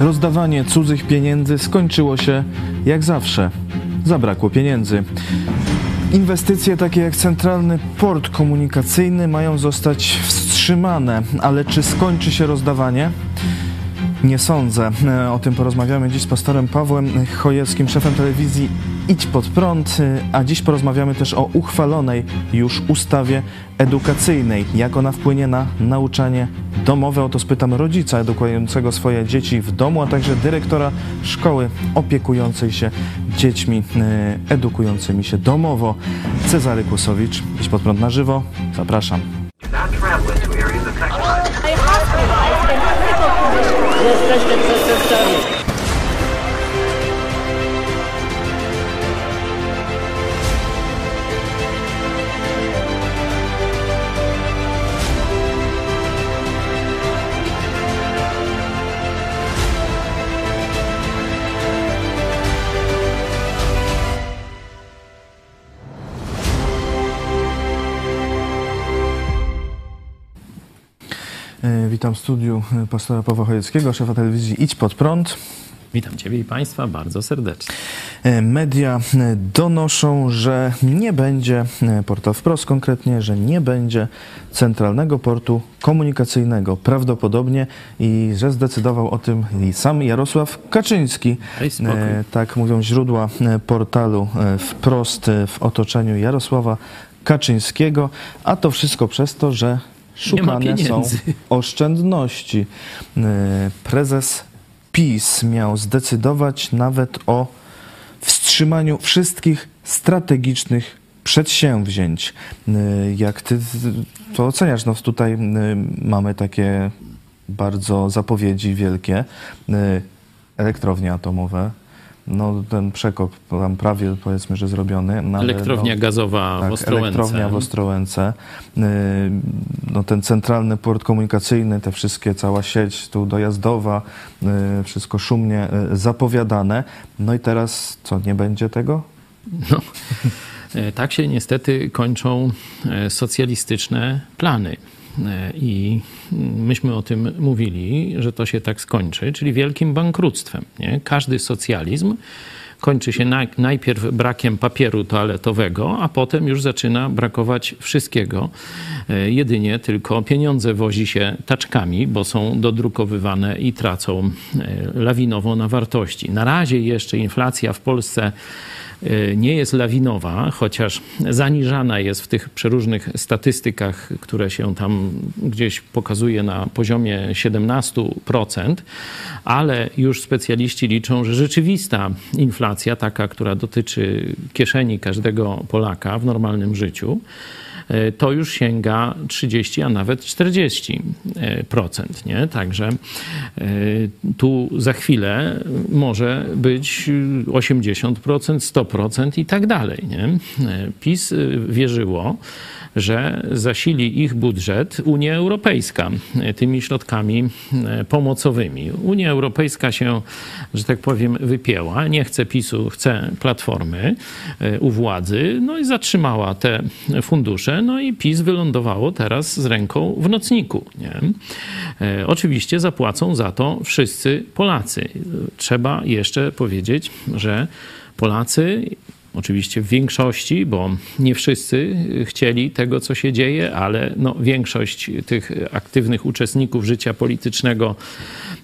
Rozdawanie cudzych pieniędzy skończyło się jak zawsze. Zabrakło pieniędzy. Inwestycje takie jak centralny port komunikacyjny mają zostać wstrzymane, ale czy skończy się rozdawanie? Nie sądzę. O tym porozmawiamy dziś z pastorem Pawłem Chojeckim, szefem telewizji Idź Pod Prąd, a dziś porozmawiamy też o uchwalonej już ustawie edukacyjnej. Jak ona wpłynie na nauczanie domowe? O to spytam rodzica edukującego swoje dzieci w domu, a także dyrektora szkoły opiekującej się dziećmi e, edukującymi się domowo. Cezary Kłosowicz, Idź Pod Prąd na żywo. Zapraszam. traveling Witam w studiu e, pastora Pawła Chojeckiego, szefa telewizji Idź Pod Prąd. Witam Ciebie i Państwa bardzo serdecznie. E, Media e, donoszą, że nie będzie, portal wprost konkretnie, że nie będzie centralnego portu komunikacyjnego prawdopodobnie i że zdecydował o tym i sam Jarosław Kaczyński. Tak mówią źródła portalu wprost w otoczeniu Jarosława Kaczyńskiego, a to wszystko przez to, że szukane są oszczędności. E, Prezes PiS miał zdecydować nawet o wstrzymaniu wszystkich strategicznych przedsięwzięć. E, Jak ty to oceniasz? No tutaj e, mamy takie bardzo zapowiedzi wielkie. Elektrownie atomowe. No ten przekop tam prawie powiedzmy, że zrobiony. No, Elektrownia no, gazowa tak, w Ostrołęce. Elektrownia w Ostrołęce. Yy, No, ten centralny port komunikacyjny, te wszystkie, cała sieć tu dojazdowa, yy, wszystko szumnie yy, zapowiadane. No i teraz co, nie będzie tego? No, e, tak się niestety kończą e, socjalistyczne plany. E, I myśmy o tym mówili, że to się tak skończy, czyli wielkim bankructwem. Nie? Każdy socjalizm kończy się naj, najpierw brakiem papieru toaletowego, a potem już zaczyna brakować wszystkiego. E, Jedynie tylko pieniądze wozi się taczkami, bo są dodrukowywane i tracą e, lawinowo na wartości. Na razie jeszcze inflacja w Polsce nie jest lawinowa, chociaż zaniżana jest w tych przeróżnych statystykach, które się tam gdzieś pokazuje na poziomie 17%, ale już specjaliści liczą, że rzeczywista inflacja, taka, która dotyczy kieszeni każdego Polaka w normalnym życiu, e, to już sięga 30, a nawet 40%. Nie? Także e, tu za chwilę może być 80%, 100% i tak dalej. Nie? E, PiS wierzyło, że zasili ich budżet Unia Europejska e, tymi środkami e, pomocowymi. Unia Europejska się, że tak powiem, wypięła. Nie chce PiSu, chce Platformy e, u władzy. No i zatrzymała te fundusze. No i PiS wylądowało teraz z ręką w nocniku. Nie? E, Oczywiście zapłacą za to wszyscy Polacy. Trzeba jeszcze powiedzieć, że Polacy Oczywiście w większości, bo nie wszyscy chcieli tego, co się dzieje, ale no, większość tych aktywnych uczestników życia politycznego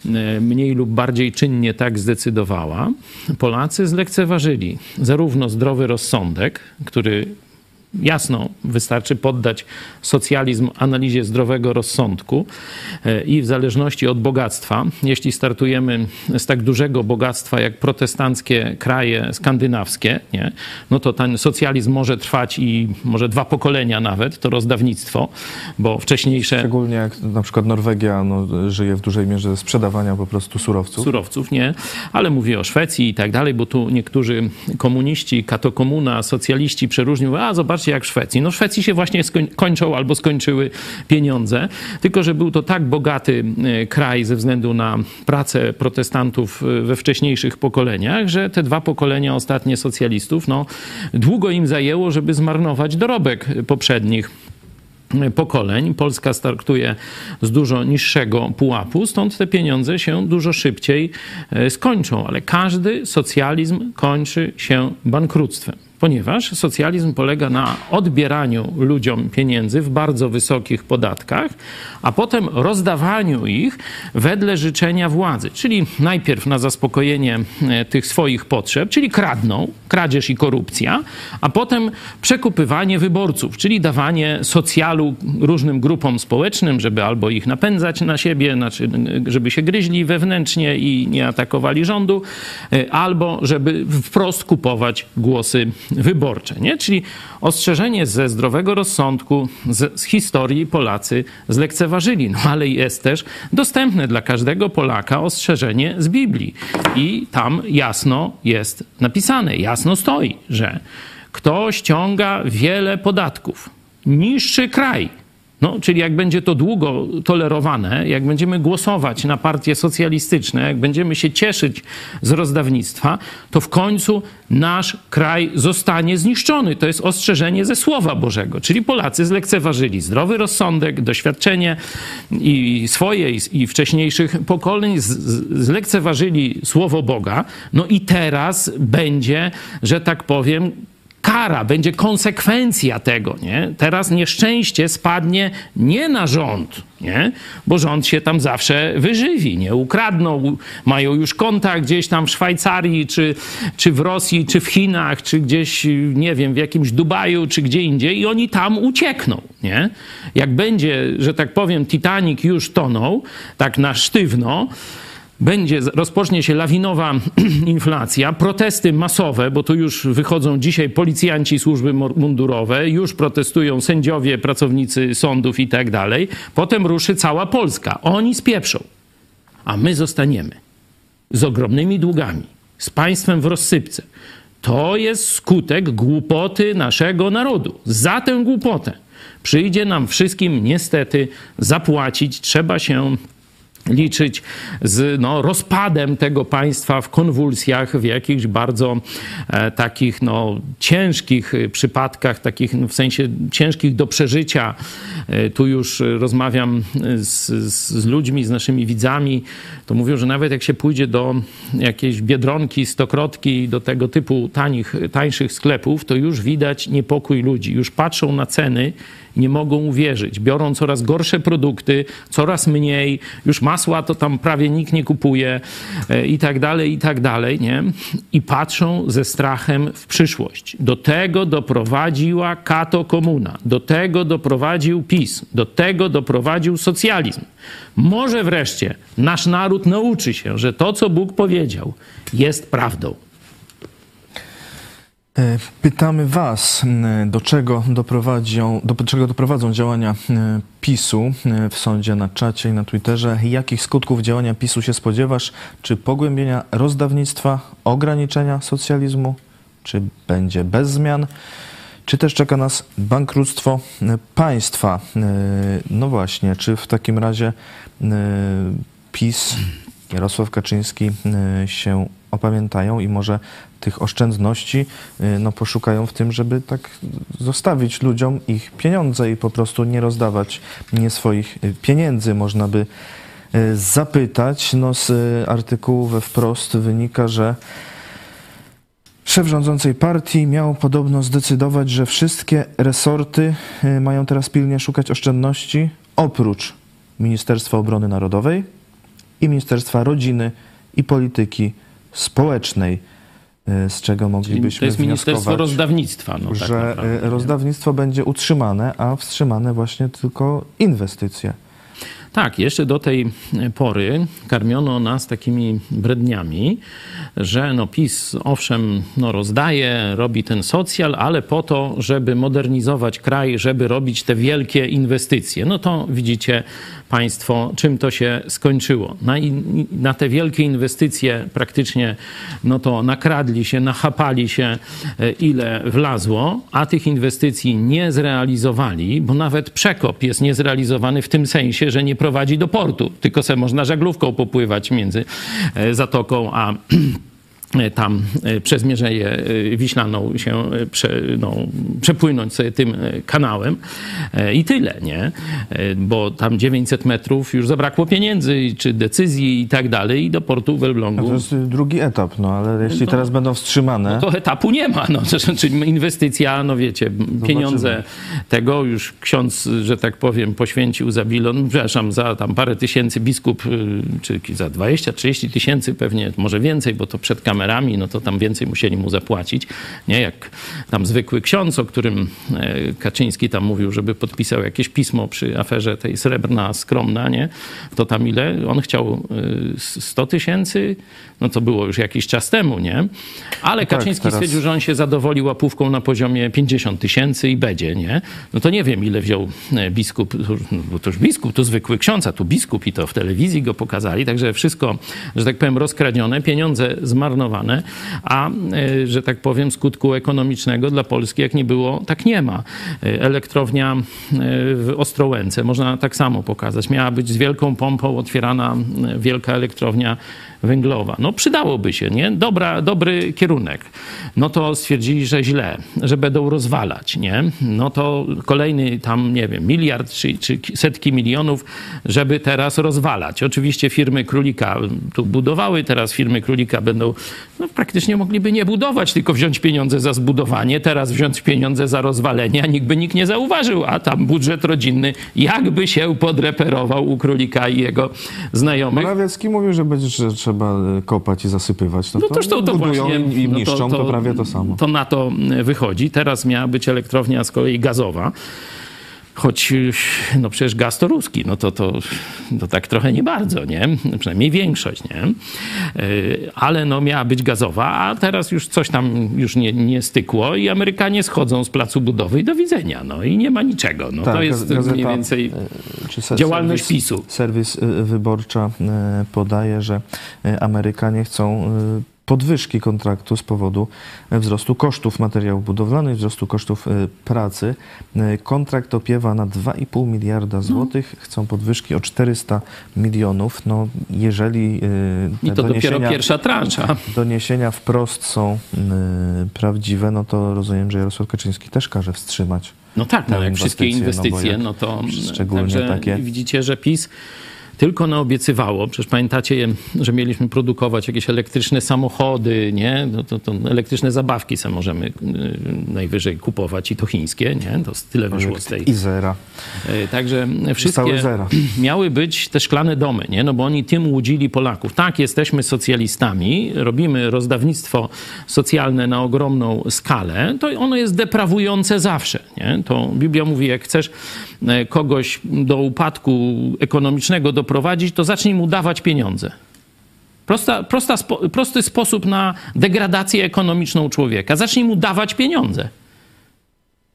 e, mniej lub bardziej czynnie tak zdecydowała. Polacy zlekceważyli zarówno zdrowy rozsądek, który Jasno, wystarczy poddać socjalizm analizie zdrowego rozsądku e, i w zależności od bogactwa, jeśli startujemy z tak dużego bogactwa jak protestanckie kraje skandynawskie, nie, no to ten socjalizm może trwać i może dwa pokolenia nawet, to rozdawnictwo, bo wcześniejsze Szczególnie jak na przykład Norwegia no, żyje w dużej mierze ze sprzedawania po prostu surowców. surowców, nie, ale mówię o Szwecji i tak dalej, bo tu niektórzy komuniści, katokomuna, socjaliści przeróżni mówią, a jak w Szwecji. No w Szwecji się właśnie kończą albo skończyły pieniądze, tylko że był to tak bogaty e, kraj ze względu na pracę protestantów e, we wcześniejszych pokoleniach, że te dwa pokolenia ostatnie socjalistów, no długo im zajęło, żeby zmarnować dorobek poprzednich pokoleń. Polska startuje z dużo niższego pułapu, stąd te pieniądze się dużo szybciej skończą, ale każdy socjalizm kończy się bankructwem ponieważ socjalizm polega na odbieraniu ludziom pieniędzy w bardzo wysokich podatkach, a potem rozdawaniu ich wedle życzenia władzy. Czyli najpierw na zaspokojenie e, tych swoich potrzeb, czyli kradną, kradzież i korupcja, a potem przekupywanie wyborców, czyli dawanie socjalu różnym grupom społecznym, żeby albo ich napędzać na siebie, znaczy, żeby się gryźli wewnętrznie i nie atakowali rządu, e, albo żeby wprost kupować głosy wyborcze. Nie? Czyli ostrzeżenie ze zdrowego rozsądku, z, z historii Polacy zlekceważyli. No ale jest też dostępne dla każdego Polaka ostrzeżenie z Biblii. I tam jasno jest napisane, jasno stoi, że kto ściąga wiele podatków, niższy kraj, no, czyli jak będzie to długo tolerowane, jak będziemy głosować na partie socjalistyczne, jak będziemy się cieszyć z rozdawnictwa, to w końcu nasz kraj zostanie zniszczony. To jest ostrzeżenie ze Słowa Bożego. Czyli Polacy zlekceważyli zdrowy rozsądek, doświadczenie i swoje, i wcześniejszych pokoleń, zlekceważyli Słowo Boga. No i teraz będzie, że tak powiem, kara, będzie konsekwencja tego, nie? Teraz nieszczęście spadnie nie na rząd, nie? Bo rząd się tam zawsze wyżywi, nie? Ukradną, mają już konta gdzieś tam w Szwajcarii, czy, czy w Rosji, czy w Chinach, czy gdzieś, nie wiem, w jakimś Dubaju, czy gdzie indziej i oni tam uciekną, nie? Jak będzie, że tak powiem, Titanic już tonął, tak na sztywno, będzie, rozpocznie się lawinowa inflacja, protesty masowe, bo tu już wychodzą dzisiaj policjanci, służby mundurowe, już protestują sędziowie, pracownicy sądów i tak dalej. Potem ruszy cała Polska. Oni spieprzą, a my zostaniemy z ogromnymi długami, z państwem w rozsypce. To jest skutek głupoty naszego narodu. Za tę głupotę przyjdzie nam wszystkim niestety zapłacić. Trzeba się liczyć z no, rozpadem tego państwa w konwulsjach, w jakichś bardzo e, takich no, ciężkich przypadkach, takich no, w sensie ciężkich do przeżycia. E, tu już rozmawiam z, z, z, ludźmi, z naszymi widzami, to mówią, że nawet jak się pójdzie do jakiejś biedronki, stokrotki, do tego typu tanich, tańszych sklepów, to już widać niepokój ludzi. Już patrzą na ceny nie mogą uwierzyć. Biorą coraz gorsze produkty, coraz mniej, już masła to tam prawie nikt nie kupuje e, i tak dalej, i tak dalej, nie? I patrzą ze strachem w przyszłość. Do tego doprowadziła kato komuna, do tego doprowadził PiS, do tego doprowadził socjalizm. Może wreszcie nasz naród nauczy się, że to, co Bóg powiedział, jest prawdą. E, pytamy Was, do czego, doprowadzią, do czego doprowadzą działania PiSu w sądzie na czacie i na Twitterze. Jakich skutków działania PiSu się spodziewasz? Czy pogłębienia rozdawnictwa, ograniczenia socjalizmu? Czy będzie bez zmian? Czy też czeka nas bankructwo państwa? No właśnie, czy w takim razie PiS, Jarosław Kaczyński się opamiętają i może tych oszczędności y, no, poszukają w tym, żeby tak zostawić ludziom ich pieniądze i po prostu nie rozdawać nie swoich y, pieniędzy. Można by y, zapytać. No, z artykułu we wprost wynika, że Szef rządzącej partii miał podobno zdecydować, że wszystkie resorty mają teraz pilnie szukać oszczędności, oprócz Ministerstwa Obrony Narodowej i Ministerstwa Rodziny i Polityki Społecznej. E, z czego moglibyśmy To jest Ministerstwo Rozdawnictwa. No, tak że e, naprawdę, rozdawnictwo nie? będzie utrzymane, a wstrzymane właśnie tylko inwestycje. Tak, jeszcze do tej pory karmiono nas takimi bredniami, że no PiS owszem no rozdaje, robi ten socjal, ale po to, żeby modernizować kraj, żeby robić te wielkie inwestycje. No to widzicie Państwo, czym to się skończyło. Na, na te wielkie inwestycje praktycznie no to nakradli się, nachapali się e, ile wlazło, a tych inwestycji nie zrealizowali, bo nawet przekop jest niezrealizowany w tym sensie, że nie prowadzi do portu, tylko se można żaglówką popływać między e, zatoką a tam e, przez Mierzeję e, Wiślaną się prze, no, przepłynąć sobie tym kanałem i tyle, nie? Bo tam 900 metrów już zabrakło pieniędzy, czy decyzji i tak dalej i do portu w Elblągu. To jest drugi etap, no ale jeśli teraz będą wstrzymane... To etapu nie ma, no. Czyli inwestycja, no wiecie, pieniądze tego już ksiądz, że tak powiem, poświęcił za bilon, przepraszam, za tam parę tysięcy biskup, y, czy za 20-30 tysięcy pewnie, może więcej, bo to przed kamerami, no to tam więcej musieli mu zapłacić, nie? Jak tam zwykły ksiądz, o którym e, Kaczyński tam mówił, żeby podpisał jakieś pismo przy aferze tej srebrna, skromna, nie? To tam ile? On chciał 100 y, tysięcy, no to było już jakiś czas temu, nie? Ale tak, Kaczyński teraz... stwierdził, że on się zadowoli łapówką na poziomie 50 tysięcy i będzie, nie? No to nie wiem, ile wziął e, biskup, bo to już biskup, to zwykły ksiądz, a tu biskup i to w telewizji go pokazali, także wszystko, że tak powiem, rozkradzione, pieniądze zmarnowane, a, e, że tak powiem, skutku ekonomicznego dla Polski jak nie było, tak nie ma. E, elektrownia w Ostrołęce, można tak samo pokazać, miała być z wielką pompą otwierana wielka elektrownia węglowa. No przydałoby się, nie? Dobra, dobry kierunek. No to stwierdzili, że źle, że będą rozwalać, nie? No to kolejny tam, nie wiem, miliard czy, czy setki milionów, żeby teraz rozwalać. Oczywiście firmy Królika tu budowały, teraz firmy Królika będą, no praktycznie mogliby nie budować, tylko wziąć pieniądze za zbudowanie, teraz wziąć pieniądze za rozwalenie, a nikt by nikt nie zauważył, a tam budżet rodzinny jakby się podreperował u Królika i jego znajomych. Morawiecki mówił, że będzie, trzeba trzeba e, kopać i zasypywać. No, no to, to, to właśnie, i no niszczą, to, to, to prawie to samo. To na to wychodzi. Teraz miała być elektrownia z kolei gazowa. Choć no przecież gaz to ruski, no to, to, to tak trochę nie bardzo, nie? Przynajmniej większość, nie? E, ale no miała być gazowa, a teraz już coś tam już nie, nie stykło i Amerykanie schodzą z placu budowy i do widzenia, no i nie ma niczego. No tak, to jest gazeta, mniej więcej e, działalność serwis, PiSu. Serwis Wyborcza podaje, że Amerykanie chcą podwyżki kontraktu z powodu wzrostu kosztów materiałów budowlanych, wzrostu kosztów e, pracy. E, kontrakt opiewa na 2,5 miliarda no. złotych. Chcą podwyżki o 400 milionów. No, jeżeli e, I to dopiero pierwsza transza. Doniesienia wprost są prawdziwe, no to rozumiem, że Jarosław Kaczyński też każe wstrzymać. No tak, no jak wszystkie inwestycje, no, no to szczególnie takie. Widzicie, że PiS tylko naobiecywało. Przecież pamiętacie, że mieliśmy produkować jakieś elektryczne samochody, nie? No to, to elektryczne zabawki sobie możemy y, najwyżej kupować i to chińskie, nie? To tyle wyszło z tej... Izera. Y, także wszystkie miały być te szklane domy, nie? No bo oni tym łudzili Polaków. Tak, jesteśmy socjalistami, robimy rozdawnictwo socjalne na ogromną skalę, to ono jest deprawujące zawsze, nie? To Biblia mówi, jak chcesz y, kogoś do upadku ekonomicznego, do doprowadzić, to zacznij mu dawać pieniądze. Prosta, prosta, prosty sposób na degradację ekonomiczną człowieka. Zacznij mu dawać pieniądze.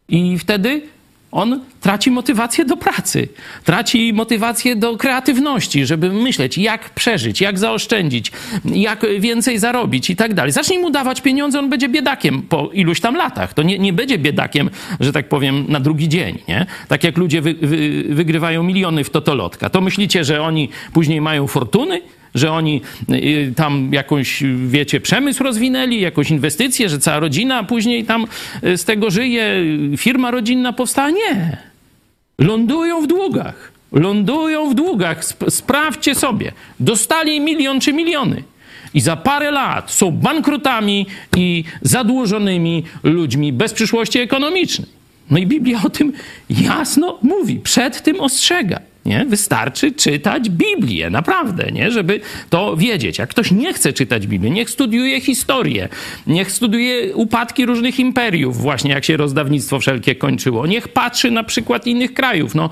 I wtedy on traci motywację do pracy, traci motywację do kreatywności, żeby myśleć, jak przeżyć, jak zaoszczędzić, jak więcej zarobić i tak dalej. Zacznij mu dawać pieniądze, on będzie biedakiem po iluś tam latach. To nie, nie będzie biedakiem, że tak powiem, na drugi dzień. Nie? Tak jak ludzie wy, wy, wygrywają miliony w totolotka. To myślicie, że oni później mają fortuny? Że oni y, tam jakąś, wiecie, przemysł rozwinęli, jakąś inwestycję, że cała rodzina później tam y, z tego żyje, firma rodzinna powstała. Nie. Lądują w długach. Lądują w długach. Sprawdźcie sobie. Dostali milion czy miliony. I za parę lat są bankrutami i zadłużonymi ludźmi bez przyszłości ekonomicznej. No i Biblia o tym jasno mówi, przed tym ostrzega. Nie? Wystarczy czytać Biblię, naprawdę, nie? żeby to wiedzieć. Jak ktoś nie chce czytać Biblii, niech studiuje historię, niech studiuje upadki różnych imperiów, właśnie jak się rozdawnictwo wszelkie kończyło. Niech patrzy na przykład innych krajów. No,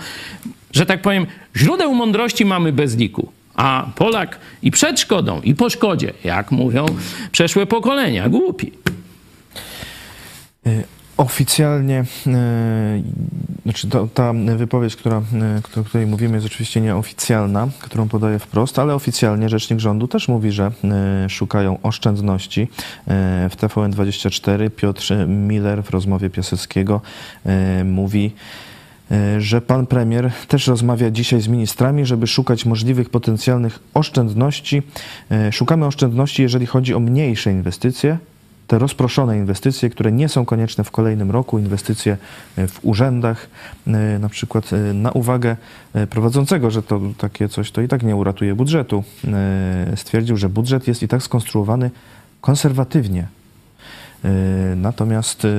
że tak powiem, źródeł mądrości mamy bez liku. A Polak i przed szkodą, i po szkodzie, jak mówią przeszłe pokolenia, głupi. Oficjalnie, e, znaczy ta, ta wypowiedź, która, e, o której mówimy, jest oczywiście nieoficjalna, którą podaję wprost, ale oficjalnie rzecznik rządu też mówi, że e, szukają oszczędności. W TVN24 Piotr Miller w rozmowie Piaseckiego mówi, e, że pan premier też rozmawia dzisiaj z ministrami, żeby szukać możliwych potencjalnych oszczędności. E, Szukamy oszczędności, jeżeli chodzi o mniejsze inwestycje, te rozproszone inwestycje, które nie są konieczne w kolejnym roku, inwestycje e, w urzędach, e, na przykład e, na uwagę prowadzącego, że to takie coś to i tak nie uratuje budżetu, stwierdził, że budżet jest i tak skonstruowany konserwatywnie. E, Natomiast e,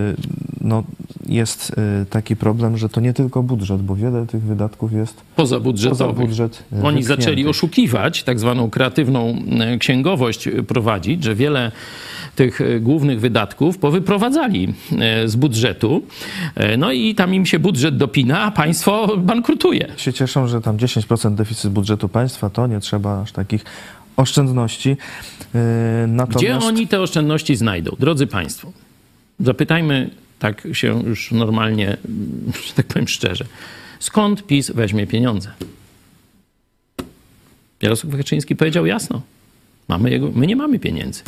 no, jest e, taki problem, że to nie tylko budżet, bo wiele tych wydatków jest Pozabudżetowych. poza budżet. Oni zaczęli oszukiwać, tak zwaną kreatywną księgowość prowadzić, że wiele tych głównych wydatków powyprowadzali z budżetu. No i tam im się budżet dopina, a państwo bankrutuje. się cieszą, że tam 10% deficyt budżetu państwa, to nie trzeba aż takich oszczędności. Yy, Natomiast Gdzie oni te oszczędności znajdą? Drodzy Państwo, zapytajmy tak się już normalnie, że tak powiem szczerze. Skąd PiS weźmie pieniądze? Jarosław Kaczyński powiedział jasno. Mamy jego, my nie mamy pieniędzy.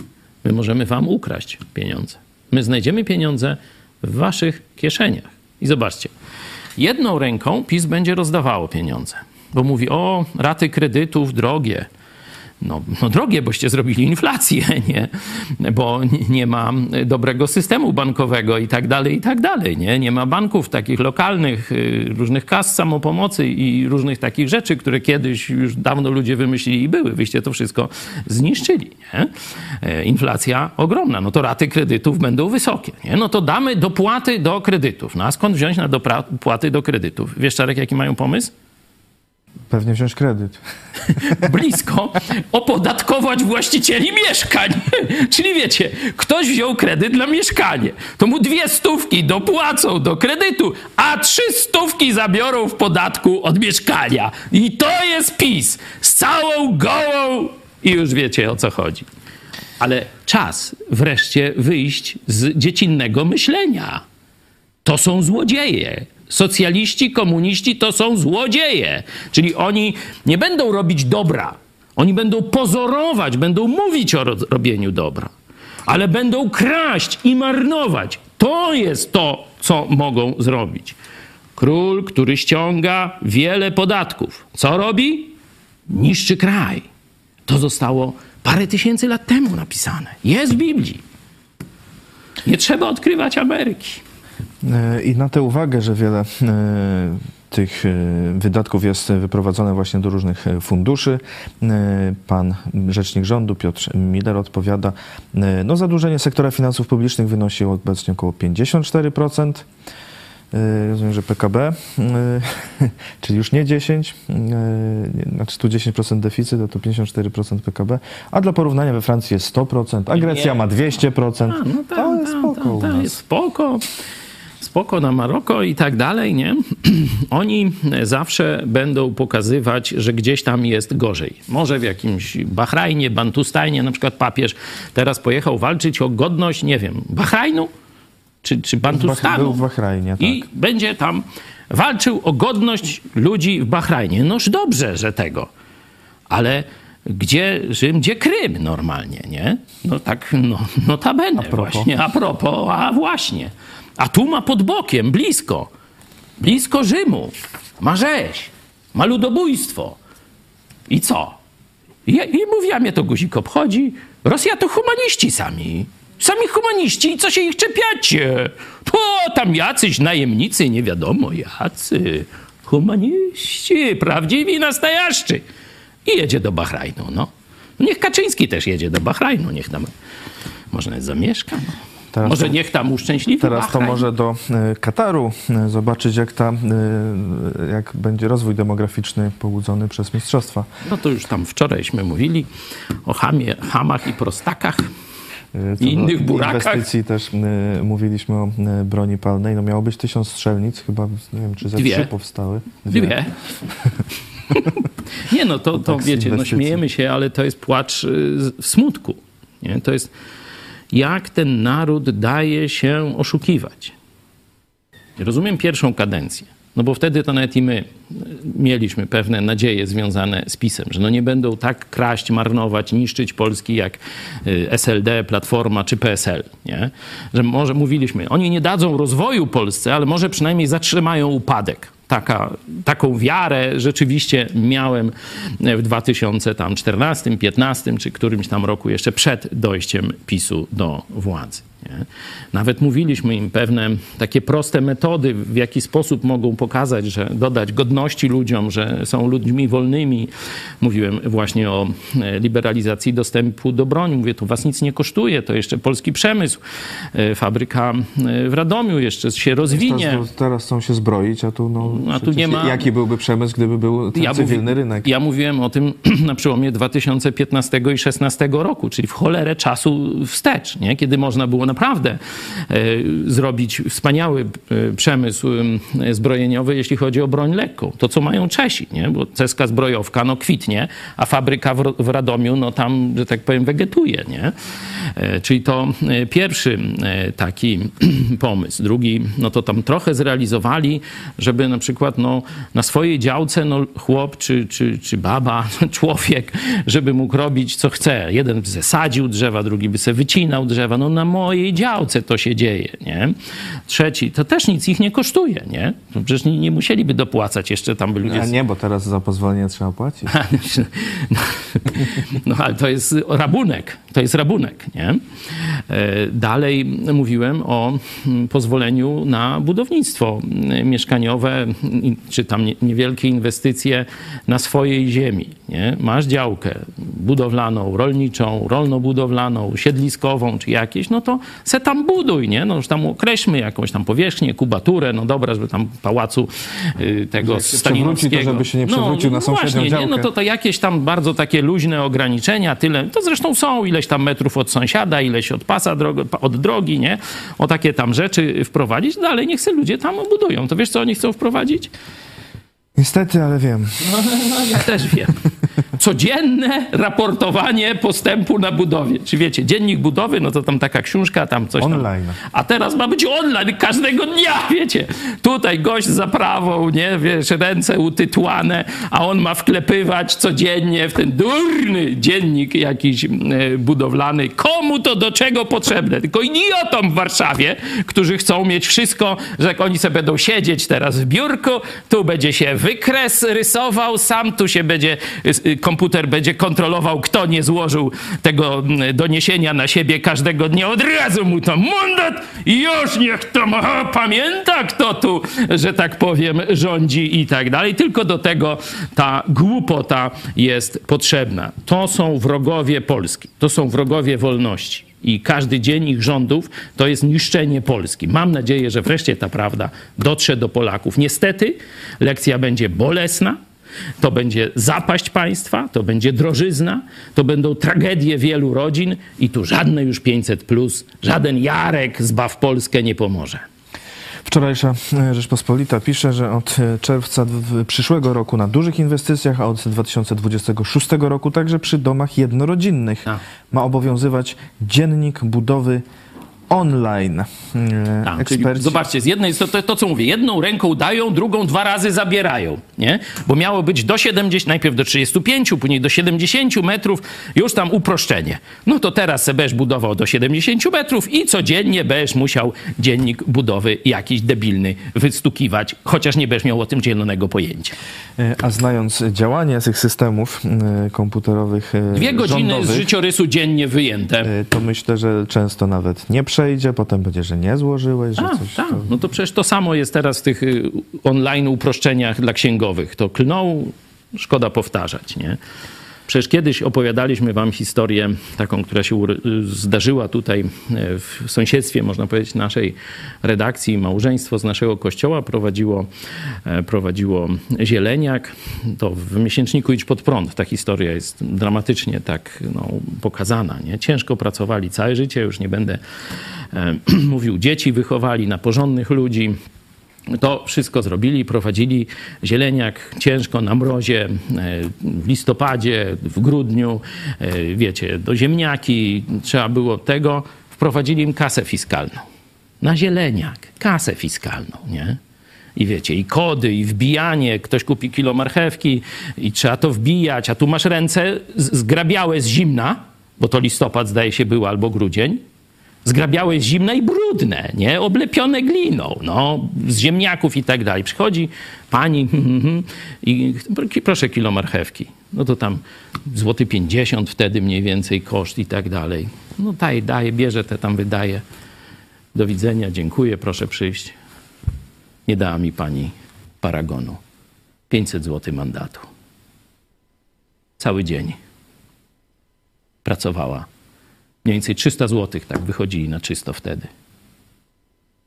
My możemy wam ukraść pieniądze. My znajdziemy pieniądze w waszych kieszeniach. I zobaczcie, jedną ręką PiS będzie rozdawało pieniądze, bo mówi, o, raty kredytów drogie. No, no drogie, boście zrobili inflację, nie? Bo nie ma dobrego systemu bankowego i tak dalej, i tak dalej, nie? Nie ma banków takich lokalnych, y, różnych kas samopomocy i różnych takich rzeczy, które kiedyś już dawno ludzie wymyślili i były. Wyście to wszystko zniszczyli, nie? E, Inflacja ogromna, no to raty kredytów będą wysokie, nie? No to damy dopłaty do kredytów. No a skąd wziąć na dopłaty do kredytów? Wiesz, Czarek, jaki mają pomysł? Pewnie wziąć kredyt. blisko opodatkować właścicieli mieszkań. Czyli wiecie, ktoś wziął kredyt na mieszkanie, to mu dwie stówki dopłacą do kredytu, a trzy stówki zabiorą w podatku od mieszkania. I to jest PiS z całą gołą i już wiecie o co chodzi. Ale czas wreszcie wyjść z dziecinnego myślenia. To są złodzieje. Socjaliści, komuniści to są złodzieje. Czyli oni nie będą robić dobra. Oni będą pozorować, będą mówić o ro- robieniu dobra, ale będą kraść i marnować. To jest to, co mogą zrobić. Król, który ściąga wiele podatków, co robi? Niszczy kraj. To zostało parę tysięcy lat temu napisane. Jest w Biblii. Nie trzeba odkrywać Ameryki. E, I na tę uwagę, że wiele e, tych e, wydatków jest wyprowadzone właśnie do różnych funduszy, pan rzecznik rządu Piotr Miller odpowiada, no zadłużenie sektora finansów publicznych wynosi obecnie około 54%. E, Rozumiem, że PKB, czyli już nie 10, e, nie, znaczy tu 10% deficyt, to 54% PKB, a dla porównania we Francji jest 100%, a Grecja Nie. ma 200%. A, no tak, to jest tak, spoko u tak, nas. jest spoko. Spoko na Maroko i tak dalej, nie? Oni zawsze będą pokazywać, że gdzieś tam jest gorzej. Może w jakimś Bahrajnie, Bantustanie, na przykład papież teraz pojechał walczyć o godność, nie wiem, Bahrajnu czy, czy Był Bantustanu. w Bahrajnie, tak. I będzie tam walczył o godność ludzi w Bahrajnie. Noż dobrze, że tego. Ale gdzie Rzym, gdzie Krym normalnie, nie? No tak, no, notabene propos. właśnie. A propos, a właśnie. A tu ma pod bokiem, blisko. Blisko Rzymu. Ma rzeź. Ma ludobójstwo. I co? I, I mówi, a mnie to guzik obchodzi. Rosja to humaniści sami. Sami humaniści i co się ich czepiacie? O, tam jacyś najemnicy, nie wiadomo jacy. Humaniści, prawdziwi nastojaszczy. I jedzie do Bahrajnu, no. Niech Kaczyński też jedzie do Bahrajnu, niech tam może nawet zamieszka. No. Teraz może to- niech tam uszczęśliwi Teraz to może do e, Kataru e, zobaczyć, jak, ta, e, jak będzie rozwój demograficzny pobudzony przez mistrzostwa. No to już tam wczorajśmy mówili o hamie, hamach i prostakach. Co I innych burakach. Inwestycji też e, mówiliśmy o e, broni palnej. No miało być tysiąc strzelnic, chyba nie wiem, czy ze Dwie. trzy powstały. Dwie. Nie no, to, to tak z wiecie, no śmiejemy się, ale to jest płacz y, w smutku. Nie? To jest jak ten naród daje się oszukiwać. Rozumiem pierwszą kadencję. No bo wtedy to nawet i my y, mieliśmy pewne nadzieje związane z PiSem, że no nie będą tak kraść, marnować, niszczyć Polski jak y, SLD, Platforma czy PSL. Nie? Że może mówiliśmy, oni nie dadzą rozwoju Polsce, ale może przynajmniej zatrzymają upadek. Taka, taką wiarę rzeczywiście miałem w 2014, 15 czy którymś tam roku jeszcze przed dojściem PiSu do władzy. Nie? Nawet mówiliśmy im pewne takie proste metody, w jaki sposób mogą pokazać, że dodać godności ludziom, że są ludźmi wolnymi. Mówiłem właśnie o e, liberalizacji dostępu do broni. Mówię, to was nic nie kosztuje, to jeszcze polski przemysł, e, fabryka e, w Radomiu jeszcze się rozwinie. Teraz, teraz chcą się zbroić, a tu, no, A tu nie ma- Jaki byłby przemysł, gdyby był ten Ja cywilny mówi- rynek? Ja mówiłem o tym na przełomie 2015 i 2016 roku, czyli w cholerę czasu wstecz, nie? kiedy można było naprawdę e, zrobić wspaniały e, przemysł zbrojeniowy, jeśli chodzi o broń lekką. To, co mają Czesi, nie? bo ceska zbrojowka no, kwitnie, a fabryka w, Radomiu no, tam, że tak powiem, wegetuje. Nie? E, czyli to pierwszy taki pomysł. Drugi, no to tam trochę zrealizowali, żeby na przykład no, na swojej działce no, chłop czy, czy, czy baba, człowiek, żeby mógł robić co chce. Jeden by se sadził drzewa, drugi by se wycinał drzewa. No na mojej działce to się dzieje, nie? Trzeci, to też nic ich nie kosztuje, nie? No, przecież nie, nie musieliby dopłacać jeszcze tam by ludzie... A nie, bo teraz za pozwolenie trzeba płacić. No ale to jest rabunek, to jest rabunek, nie? E, Dalej mówiłem o mm, pozwoleniu na budownictwo mm, mieszkaniowe, czy tam nie- niewielkie inwestycje na swojej ziemi, nie? Masz działkę budowlaną, rolniczą, rolno-budowlaną, siedliskową, czy jakieś, no to se tam buduj, nie? No już tam określmy jakąś tam powierzchnię, kubaturę, no dobra, żeby tam pałacu y, tego jak stalinowskiego... to żeby się nie przewrócił no, na sąsiednią właśnie, nie? działkę. No to, to jakieś tam bardzo takie luźne ograniczenia, tyle. To zresztą są ileś tam metrów od sąsiada, ileś od pasa drogo, od drogi, nie? O takie tam rzeczy wprowadzić. Dalej niech se ludzie tam budują. To wiesz, co oni chcą wprowadzić? Niestety, ale wiem. Ja też wiem. Codzienne raportowanie postępu na budowie. Czy wiecie, dziennik budowy, no to tam taka książka, tam coś tam. Online. A teraz ma być online każdego dnia, wiecie. Tutaj gość za prawą, nie, wiesz, ręce utytłane, a on ma wklepywać codziennie w ten durny dziennik jakiś e, budowlany. Komu to do czego potrzebne? Tylko idiotom w Warszawie, którzy chcą mieć wszystko, że jak oni sobie będą siedzieć teraz w biurku, tu będzie się wykres rysował sam, tu się będzie, komputer będzie kontrolował, kto nie złożył tego mm, doniesienia na siebie każdego dnia. Od razu mu to mandat i już niech to ma, pamięta, kto tu, że tak powiem, rządzi i tak dalej. Tylko do tego ta głupota jest potrzebna. To są wrogowie Polski. To są wrogowie wolności. I każdy dzień ich rządów to jest niszczenie Polski. Mam nadzieję, że wreszcie ta prawda dotrze do Polaków. Niestety lekcja będzie bolesna, to będzie zapaść państwa, to będzie drożyzna, to będą tragedie wielu rodzin i tu żadne już 500, plus, żaden Jarek zbaw Polskę nie pomoże. Wczorajsza e, Rzeczpospolita pisze, że od e, czerwca przyszłego roku na dużych inwestycjach, a od 2026 roku także przy domach jednorodzinnych A. ma obowiązywać dziennik budowy online. E, Tak, czyli Eksperci... zobaczcie, z jednej to, to, to, co mówię, jedną ręką dają, drugą dwa razy zabierają, nie? Bo miało być do 70, najpierw do 35, później do 70 metrów, już tam uproszczenie. No to teraz se będziesz budował do 70 metrów i codziennie będziesz musiał dziennik budowy jakiś debilny wystukiwać, chociaż nie będziesz miał o tym zielonego pojęcia. E, A znając działanie tych systemów e, komputerowych Dwie godziny z życiorysu dziennie wyjęte. to myślę, że często nawet nie przejdzie, potem będzie, że nie złożyłeś, że A, coś... tak. to- No to przecież to samo jest teraz w tych y, online uproszczeniach dla księgowych. To klną, szkoda powtarzać, nie? Przecież kiedyś opowiadaliśmy wam historię taką, która się zdarzyła tutaj e, w sąsiedztwie, można powiedzieć, naszej redakcji. Małżeństwo z naszego kościoła prowadziło, e, prowadziło zieleniak. To w miesięczniku Idź Pod Prąd ta historia jest dramatycznie tak no, pokazana. Nie? Ciężko pracowali całe życie, już nie będę e, mówił, dzieci wychowali na porządnych ludzi. To wszystko zrobili, prowadzili zieleniak ciężko na mrozie, e, w listopadzie, w grudniu, e, wiecie, do ziemniaki trzeba było tego. Wprowadzili im kasę fiskalną. Na zieleniak, kasę fiskalną, nie? I wiecie, i kody, i wbijanie, ktoś kupi kilo marchewki i trzeba to wbijać, a tu masz ręce zgrabiałe z zimna, bo to listopad zdaje się był albo grudzień, Zgrabiałe zimne i brudne, nie? Oblepione gliną, no, z ziemniaków i tak dalej. Przychodzi pani i proszę kilo marchewki. No to tam złoty 50 wtedy mniej więcej koszt i tak dalej. No daje, daje, bierze te tam wydaje. Do widzenia, dziękuję, proszę przyjść. Nie dała mi pani paragonu. 500 zł mandatu. Cały dzień pracowała. Mniej więcej 300 zł tak wychodzili na czysto wtedy.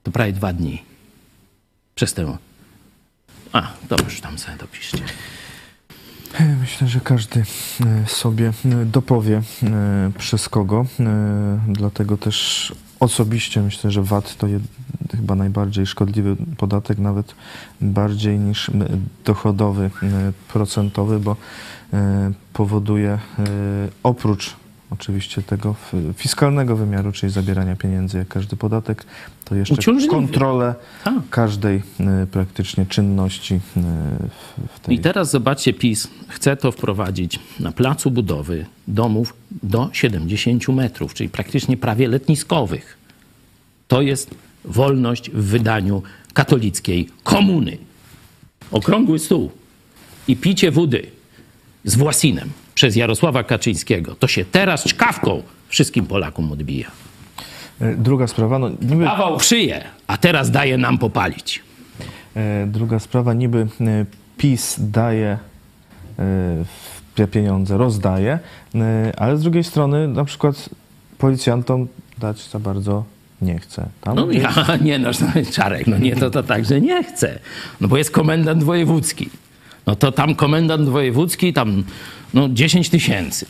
To prawie dwa dni. Przez tę... A, dobrze, tam sobie dopiszcie. Myślę, że każdy e, sobie e, dopowie e, przez kogo. Dlatego też osobiście myślę, że VAT to jest chyba najbardziej szkodliwy podatek, nawet bardziej niż dochodowy procentowy, bo powoduje oprócz oczywiście tego fiskalnego wymiaru, czyli zabierania pieniędzy jak każdy podatek, to jeszcze kontrolę Tak. każdej y, praktycznie czynności y, w tej I teraz zobaczcie, PiS chce to wprowadzić na placu budowy domów do 70 metrów, czyli praktycznie prawie letniskowych. To jest wolność w wydaniu katolickiej komuny. Okrągły stół i picie wody z Własinem przez Jarosława Kaczyńskiego. To się teraz czkawką wszystkim Polakom odbija. Y, Druga sprawa, no niby Dawał szyję, a teraz daje nam popalić. E, Druga sprawa, niby e, PiS daje e, pieniądze, rozdaje, e, ale z drugiej strony na przykład policjantom dać za bardzo nie chce. Tam No ja, nie no, Czarek, no nie, to, to tak, że nie chce. No bo jest komendant wojewódzki. No to tam komendant wojewódzki, tam no 10 tysięcy.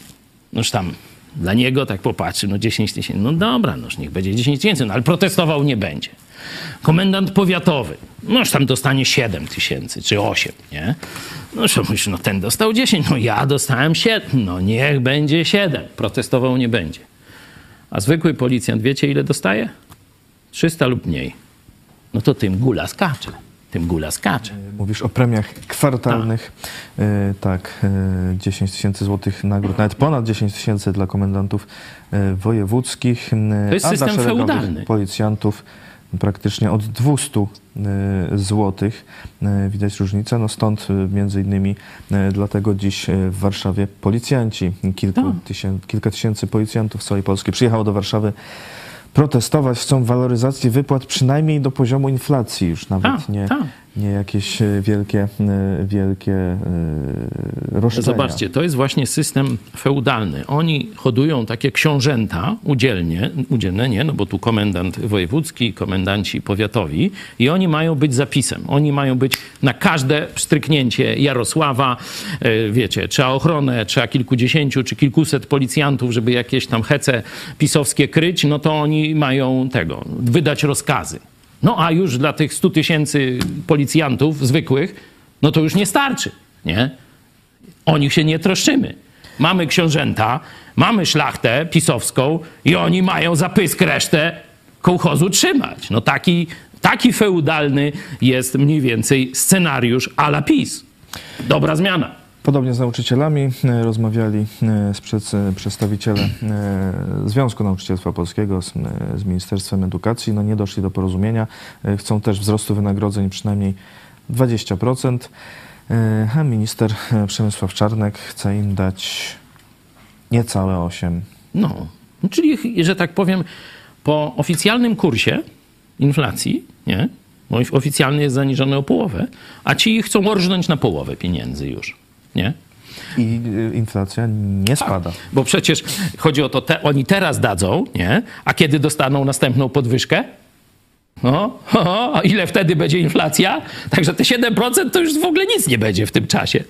Noż tam dla niego tak popatrzy, no 10 tysięcy. No dobra, noż niech będzie 10 tysięcy, no ale protestował nie będzie. Komendant powiatowy, noż tam dostanie 7 tysięcy, czy 8, nie? No myślisz, no ten dostał 10, no ja dostałem 7, no niech będzie 7. Protestował nie będzie. A zwykły policjant, wiecie ile dostaje? 300 lub mniej. No to tym gula skacze. Tym gula skacze. Mówisz o premiach kwartalnych. E, tak, e, 10 tysięcy złotych nagród, nawet ponad 10 tysięcy dla komendantów e, wojewódzkich. e, To jest a dla system feudalny. policjantów praktycznie od 200 e, złotych. E, Widać różnicę. No stąd e, między innymi e, dlatego dziś e, w Warszawie policjanci, kilku Tak. tysię, kilka tysięcy policjantów z całej Polski przyjechało do Warszawy protestować. Chcą waloryzacji wypłat przynajmniej do poziomu inflacji już nawet Tak, nie, tak. Nie jakieś e, wielkie, e, wielkie e, roszczenia. Zobaczcie, to jest właśnie system feudalny. Oni hodują takie książęta udzielnie, udzielne, nie, no bo tu komendant wojewódzki, komendanci powiatowi i oni mają być zapisem. Oni mają być na każde stryknięcie Jarosława, wiecie, trzeba ochronę, trzeba kilkudziesięciu czy kilkuset policjantów, żeby jakieś tam hece pisowskie kryć, no to oni mają tego, wydać rozkazy. No a już dla tych 100 tysięcy policjantów zwykłych, no to już nie starczy, nie? O nich się nie troszczymy. Mamy książęta, mamy szlachtę pisowską i oni mają za pysk resztę kołchozu trzymać. No taki, taki feudalny jest mniej więcej scenariusz a la PiS. Dobra zmiana. Podobnie z nauczycielami e, rozmawiali e, e, przedstawiciele Związku Nauczycielstwa Polskiego z, Ministerstwem Edukacji. No nie doszli do porozumienia. Chcą też wzrostu wynagrodzeń przynajmniej 20%. e, A minister Przemysław Czarnek chce im dać niecałe 8%. No, czyli, że tak powiem, po oficjalnym kursie inflacji, nie? Oficjalny jest zaniżony o połowę, a ci chcą orżnąć na połowę pieniędzy już, nie? I e, inflacja nie spada. Bo przecież chodzi o to, te, oni teraz dadzą, nie? A kiedy dostaną następną podwyżkę? No, ho, a ile wtedy będzie inflacja? Także te 7% to już w ogóle nic nie będzie w tym czasie.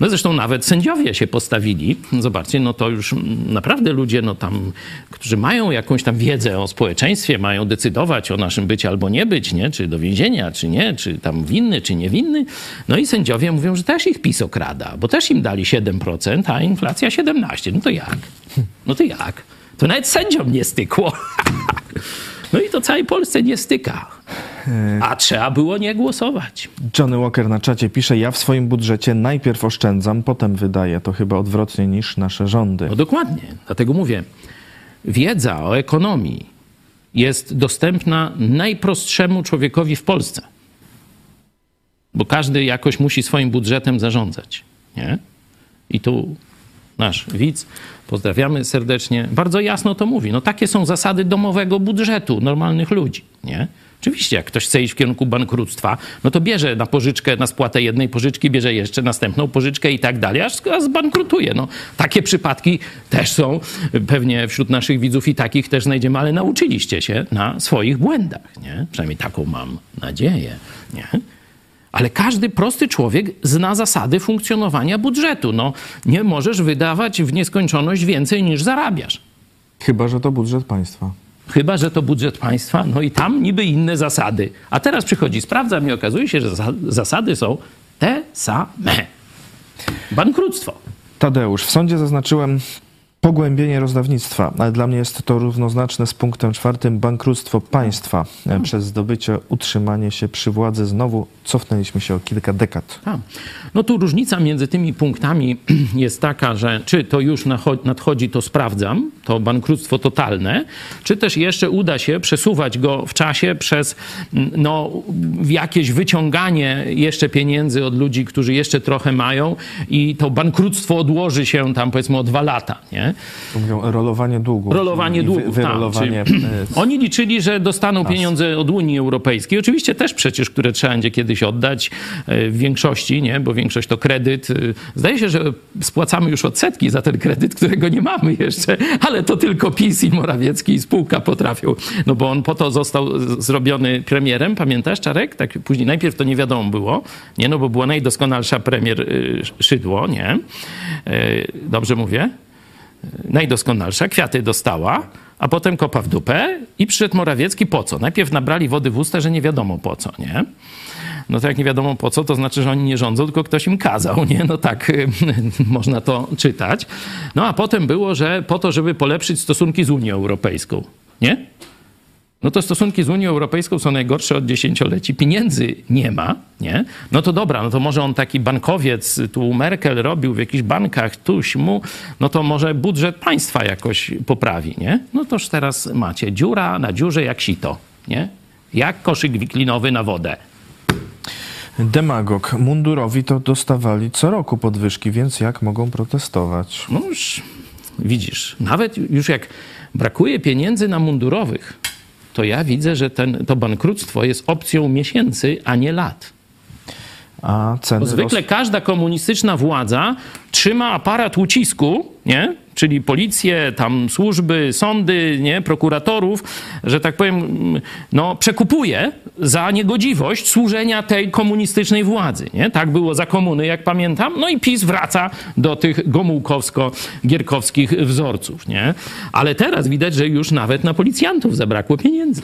No zresztą nawet sędziowie się postawili. Zobaczcie, no to już naprawdę ludzie, no tam, którzy mają jakąś tam wiedzę o społeczeństwie, mają decydować o naszym być albo nie być, nie? Czy do więzienia, czy nie, czy tam winny, czy niewinny. No i sędziowie mówią, że też ich PiS okrada, bo też im dali 7%, a inflacja 17%. No to jak? No to jak? To nawet sędziom nie stykło. No i to całej Polsce nie styka. A trzeba było nie głosować. Johnny Walker na czacie pisze, ja w swoim budżecie najpierw oszczędzam, potem wydaję. To chyba odwrotnie niż nasze rządy. No dokładnie. Dlatego mówię, wiedza o ekonomii jest dostępna najprostszemu człowiekowi w Polsce. Bo każdy jakoś musi swoim budżetem zarządzać. Nie? I tu nasz widz, pozdrawiamy serdecznie, bardzo jasno to mówi. No takie są zasady domowego budżetu normalnych ludzi. Nie? Oczywiście, jak ktoś chce iść w kierunku bankructwa, no to bierze na pożyczkę, na spłatę jednej pożyczki, bierze jeszcze następną pożyczkę i tak dalej, aż zbankrutuje. No, takie przypadki też są pewnie wśród naszych widzów i takich też znajdziemy, ale nauczyliście się na swoich błędach, nie? Przynajmniej taką mam nadzieję, nie? Ale każdy prosty człowiek zna zasady funkcjonowania budżetu. No, nie możesz wydawać w nieskończoność więcej niż zarabiasz. Chyba, że to budżet państwa. Chyba, że to budżet państwa, no i tam niby inne zasady. A teraz przychodzi, sprawdzam i okazuje się, że zas- zasady są te same. Bankructwo. Tadeusz, w sądzie zaznaczyłem pogłębienie rozdawnictwa, dla mnie jest to równoznaczne z punktem czwartym bankructwo państwa. E, Przez zdobycie, utrzymanie się przy władzy znowu cofnęliśmy się o kilka dekad. Tak. No tu różnica między tymi punktami jest taka, że czy to już nadchodzi, to sprawdzam, to bankructwo totalne, czy też jeszcze uda się przesuwać go w czasie przez mm, no, jakieś wyciąganie jeszcze pieniędzy od ludzi, którzy jeszcze trochę mają i to bankructwo odłoży się tam powiedzmy o dwa lata, nie? Mówią rolowanie długów. Rolowanie. Wy, wyrolowanie. tak, czyli e, Oni liczyli, że dostaną pieniądze od Unii Europejskiej. Oczywiście też przecież, które trzeba będzie kiedyś oddać e, w większości, nie? bo większość to kredyt. E, Zdaje się, że spłacamy już odsetki za ten kredyt, którego nie mamy jeszcze, ale to tylko PiS i Morawiecki i spółka potrafią. No bo on po to został zrobiony premierem, pamiętasz Czarek? Tak później najpierw to nie wiadomo było, nie? No bo była najdoskonalsza premier Szydło, nie? Dobrze mówię? Najdoskonalsza, kwiaty dostała, a potem kopa w dupę i przyszedł Morawiecki po co? Najpierw nabrali wody w usta, że nie wiadomo po co, nie? No to jak nie wiadomo po co, to znaczy, że oni nie rządzą, tylko ktoś im kazał, nie? No tak można to czytać. No a potem było, że po to, żeby polepszyć stosunki z Unią Europejską, nie? No to stosunki z Unią Europejską są najgorsze od dziesięcioleci. Pieniędzy nie ma, nie? No to dobra, no to może on taki bankowiec, tu Merkel robił w jakichś bankach, tuś mu, no to może budżet państwa jakoś poprawi, nie? No toż teraz macie dziura na dziurze jak sito, nie? Jak koszyk wiklinowy na wodę. Demagog. Mundurowi to dostawali co roku podwyżki, więc jak mogą protestować? No już widzisz, nawet już jak brakuje pieniędzy na mundurowych, to ja widzę, że ten, to bankructwo jest opcją miesięcy, a nie lat. A zwykle każda komunistyczna władza trzyma aparat ucisku, nie? Czyli policję, tam służby, sądy, nie? prokuratorów, że tak powiem, no, przekupuje za niegodziwość służenia tej komunistycznej władzy. Nie? Tak było za komuny, jak pamiętam. No i PiS wraca do tych gomułkowsko-gierkowskich wzorców. Nie? Ale teraz widać, że już nawet na policjantów zabrakło pieniędzy.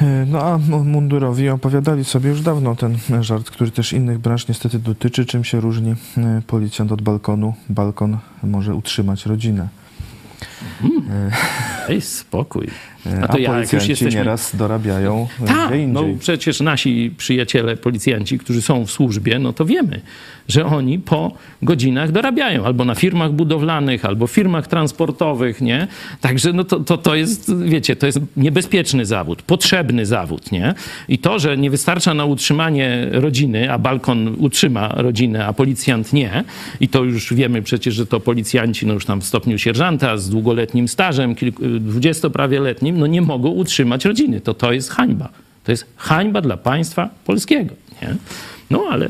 E, No a mu- mundurowi opowiadali sobie już dawno ten żart, który też innych branż niestety dotyczy. Czym się różni e, policjant od balkonu? Balkon może utrzymać rodzinę. Ej, spokój. E, A to ja, jak już jesteśmy... nieraz dorabiają gdzie no przecież nasi przyjaciele, policjanci, którzy są w służbie, no to wiemy, że oni po godzinach dorabiają albo na firmach budowlanych, albo firmach transportowych, nie? Także no to, to, to jest, wiecie, to jest niebezpieczny zawód, potrzebny zawód, nie? I to, że nie wystarcza na utrzymanie rodziny, a balkon utrzyma rodzinę, a policjant nie, i to już wiemy przecież, że to policjanci, no już tam w stopniu sierżanta z długoletnim stażem, kilku, dwudziesto prawie letnim, no nie mogą utrzymać rodziny. To to jest hańba. To jest hańba dla państwa polskiego. Nie? No ale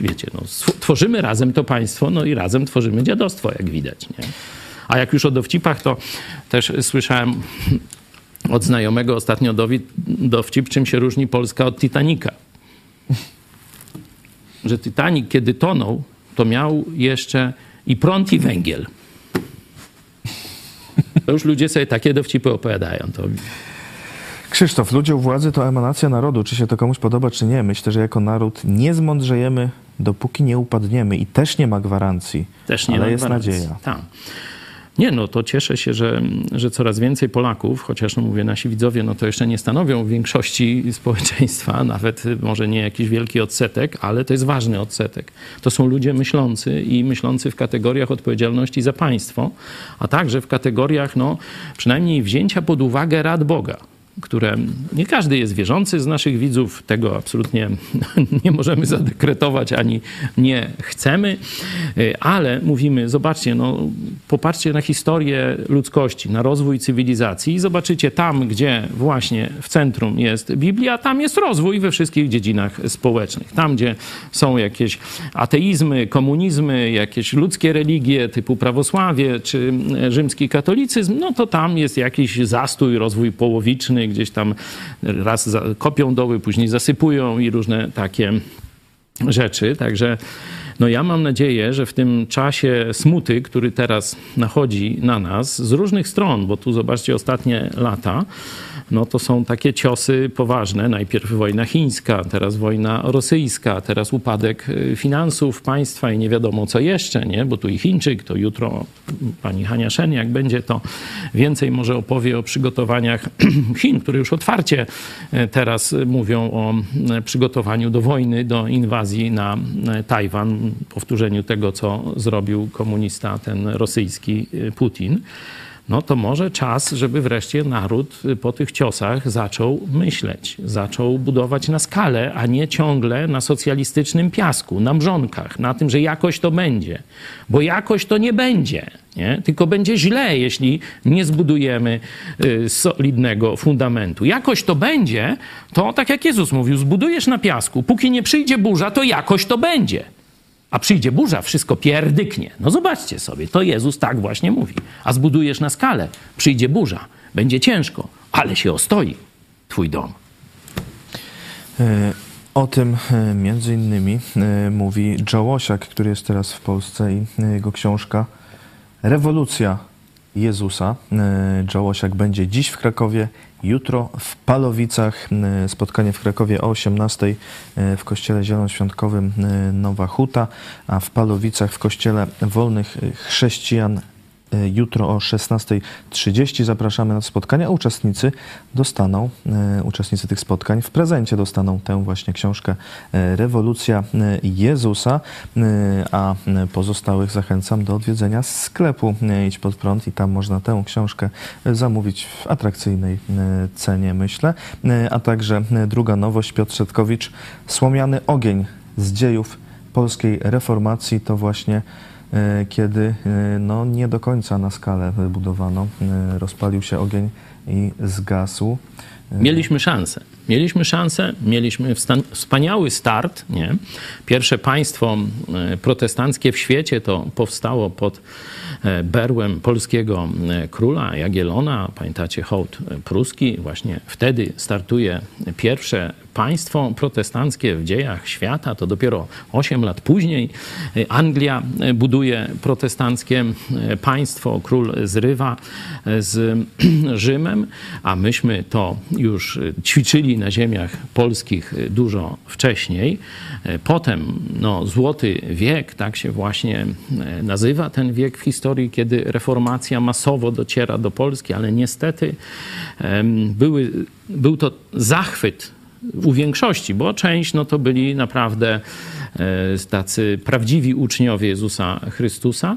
wiecie, no, tworzymy razem to państwo, no i razem tworzymy dziadostwo, jak widać. Nie? A jak już o dowcipach, to też słyszałem od znajomego ostatnio dowcip, czym się różni Polska od Titanica. Że Titanic, kiedy tonął, to miał jeszcze i prąd, i węgiel. To już ludzie sobie takie dowcipy opowiadają. To Krzysztof, ludzie u władzy to emanacja narodu. Czy się to komuś podoba, czy nie? Myślę, że jako naród nie zmądrzejemy, dopóki nie upadniemy i też nie ma gwarancji. Też nie ale ma jest gwarancji. nadzieja. Tak. Nie, no to cieszę się, że, że coraz więcej Polaków, chociaż no mówię, nasi widzowie, no to jeszcze nie stanowią większości społeczeństwa, nawet może nie jakiś wielki odsetek, ale to jest ważny odsetek. To są ludzie myślący i myślący w kategoriach odpowiedzialności za państwo, a także w kategoriach, no przynajmniej wzięcia pod uwagę rad Boga które nie każdy jest wierzący z naszych widzów, tego absolutnie nie możemy zadekretować ani nie chcemy, ale mówimy, zobaczcie, no, popatrzcie na historię ludzkości, na rozwój cywilizacji i zobaczycie tam, gdzie właśnie w centrum jest Biblia, tam jest rozwój we wszystkich dziedzinach społecznych. Tam, gdzie są jakieś ateizmy, komunizmy, jakieś ludzkie religie typu prawosławie czy rzymski katolicyzm, no to tam jest jakiś zastój, rozwój połowiczny, gdzieś tam raz kopią doły, później zasypują i różne takie rzeczy. Także no ja mam nadzieję, że w tym czasie smuty, który teraz nachodzi na nas z różnych stron, bo tu zobaczcie ostatnie lata, no to są takie ciosy poważne. Najpierw wojna chińska, teraz wojna rosyjska, teraz upadek y, finansów państwa i nie wiadomo co jeszcze, nie? bo tu i Chińczyk, to jutro pani Hania Szeniak będzie to więcej może opowie o przygotowaniach Chin, które już otwarcie y, teraz mówią o y, przygotowaniu do wojny, do inwazji na Tajwan, powtórzeniu tego, co zrobił komunista ten rosyjski Putin no to może czas, żeby wreszcie naród po tych ciosach zaczął myśleć, zaczął budować na skalę, a nie ciągle na socjalistycznym piasku, na mrzonkach, na tym, że jakoś to będzie. Bo jakoś to nie będzie, nie? tylko będzie źle, jeśli nie zbudujemy y, solidnego fundamentu. Jakoś to będzie, to tak jak Jezus mówił, zbudujesz na piasku, póki nie przyjdzie burza, to jakoś to będzie. A przyjdzie burza, wszystko pierdyknie. No zobaczcie sobie, to Jezus tak właśnie mówi. A zbudujesz na skalę, przyjdzie burza, będzie ciężko, ale się ostoi twój dom. E, o tym e, między innymi e, mówi Joe Łosiak, który jest teraz w Polsce i jego książka Rewolucja Jezusa. Joe Łosiak będzie dziś w Krakowie, Jutro w Palowicach spotkanie w Krakowie o 18 w Kościele Zielonoświątkowym Nowa Huta, a w Palowicach w Kościele Wolnych Chrześcijan E, jutro o 16.30 zapraszamy na spotkania. Uczestnicy dostaną, e, uczestnicy tych spotkań w prezencie dostaną tę właśnie książkę e, Rewolucja Jezusa, a pozostałych zachęcam do odwiedzenia sklepu Idź Pod Prąd i tam można tę książkę zamówić w atrakcyjnej cenie, myślę. A także druga nowość, Piotr Szetkowicz, Słomiany ogień z dziejów polskiej reformacji to właśnie E, kiedy e, no, nie do końca na skalę wybudowano. E, rozpalił się ogień i zgasł. Mieliśmy szansę. Mieliśmy szansę, mieliśmy wspaniały start. Nie? Pierwsze państwo protestanckie w świecie to powstało pod berłem polskiego króla Jagielona. Pamiętacie hołd pruski? Właśnie wtedy startuje pierwsze państwo protestanckie w dziejach świata, to dopiero 8 lat później Anglia buduje protestanckie państwo, król zrywa z Rzymem, a myśmy to już ćwiczyli na ziemiach polskich dużo wcześniej. Potem no, złoty wiek, tak się właśnie nazywa ten wiek w historii, kiedy reformacja masowo dociera do Polski, ale niestety były, był to zachwyt u większości, bo część no to byli naprawdę e, tacy prawdziwi uczniowie Jezusa Chrystusa,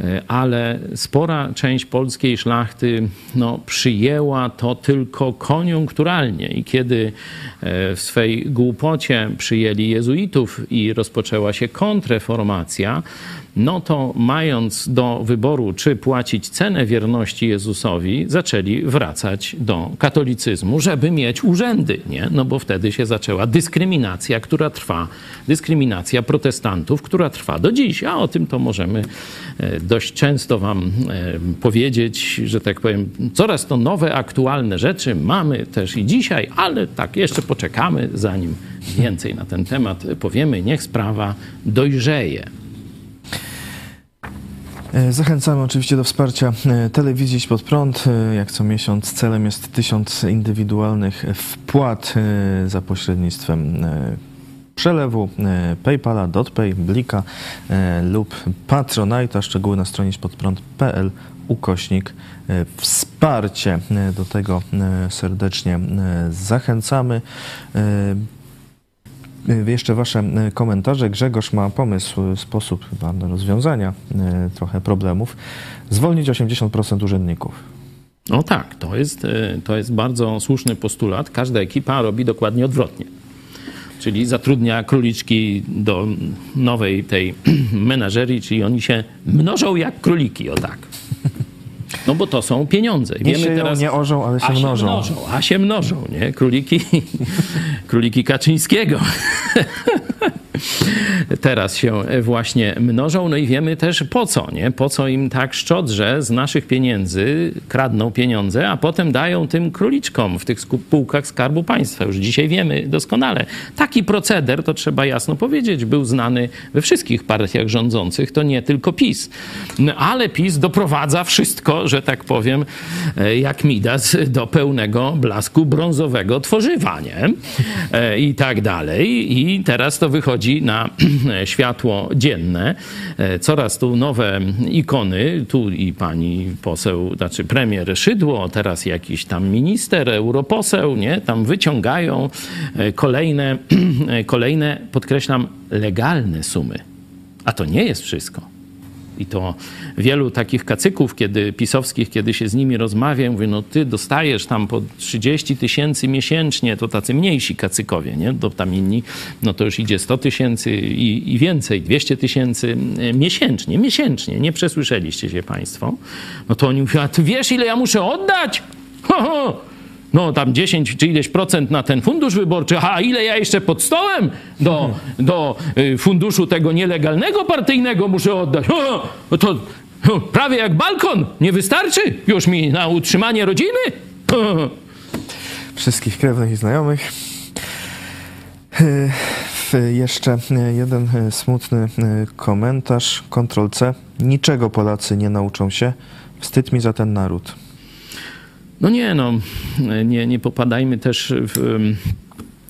e, ale spora część polskiej szlachty no, przyjęła to tylko koniunkturalnie i kiedy e, w swej głupocie przyjęli jezuitów i rozpoczęła się kontreformacja, no to mając do wyboru, czy płacić cenę wierności Jezusowi, zaczęli wracać do katolicyzmu, żeby mieć urzędy, nie? No bo wtedy się zaczęła dyskryminacja, która trwa, dyskryminacja protestantów, która trwa do dziś, a o tym to możemy e, dość często wam e, powiedzieć, że tak powiem, coraz to nowe, aktualne rzeczy mamy też i dzisiaj, ale tak, jeszcze poczekamy, zanim więcej na ten temat powiemy. Niech sprawa dojrzeje. E, zachęcamy oczywiście do wsparcia e, telewizji pod prąd. E, jak co miesiąc celem jest tysiąc indywidualnych wpłat za pośrednictwem przelewu PayPala, DotPay, Blika lub Patronite'a. Szczegóły na stronie spodprąd.pl ukośnik wsparcie. Do tego serdecznie zachęcamy. E, Jeszcze Wasze e, komentarze. Grzegorz ma pomysł, e, sposób chyba na rozwiązania trochę problemów. Zwolnić 80% urzędników. No tak, to jest, to jest bardzo słuszny postulat. Każda ekipa robi dokładnie odwrotnie. Czyli zatrudnia króliczki do nowej tej menażerii, czyli oni się mnożą jak króliki, o tak. No bo to są pieniądze. Nie sieją, nie orzą, ale się a mnożą. Się mnożą. A się mnożą, nie? Króliki, króliki Kaczyńskiego. Teraz się właśnie mnożą, no i wiemy też po co, nie? Po co im tak szczodrze z naszych pieniędzy kradną pieniądze, a potem dają tym króliczkom w tych spółkach Skarbu Państwa. Już dzisiaj wiemy doskonale. Taki proceder, to trzeba jasno powiedzieć, był znany we wszystkich partiach rządzących, to nie tylko PiS. No, ale PiS doprowadza wszystko, że tak powiem, e, jak Midas, do pełnego blasku brązowego tworzywa, nie? E, I tak dalej. I teraz to wychodzi na światło dzienne. E, Coraz tu nowe ikony, tu i pani poseł, znaczy premier Szydło, teraz jakiś tam minister, europoseł, nie? Tam wyciągają e, kolejne, kolejne, podkreślam, legalne sumy. A to nie jest wszystko. I to wielu takich kacyków, kiedy pisowskich, kiedy się z nimi rozmawia, mówię, no ty dostajesz tam po 30 tysięcy miesięcznie, to tacy mniejsi kacykowie, nie? To tam inni, no to już idzie 100 tysięcy i, i więcej, 200 tysięcy e, miesięcznie, miesięcznie, nie przesłyszeliście się państwo. No to oni mówią, a ty wiesz ile ja muszę oddać? Ho, ho. No tam 10 czy ileś procent na ten fundusz wyborczy, a ile ja jeszcze pod stołem do, do y, funduszu tego nielegalnego partyjnego muszę oddać. O, no to o, prawie jak balkon, nie wystarczy już mi na utrzymanie rodziny? O, Wszystkich krewnych i znajomych. W- Jeszcze e, jeden smutny komentarz. Ctrl C. Niczego Polacy nie nauczą się. Wstyd mi za ten naród. No nie, no, nie, nie popadajmy też w,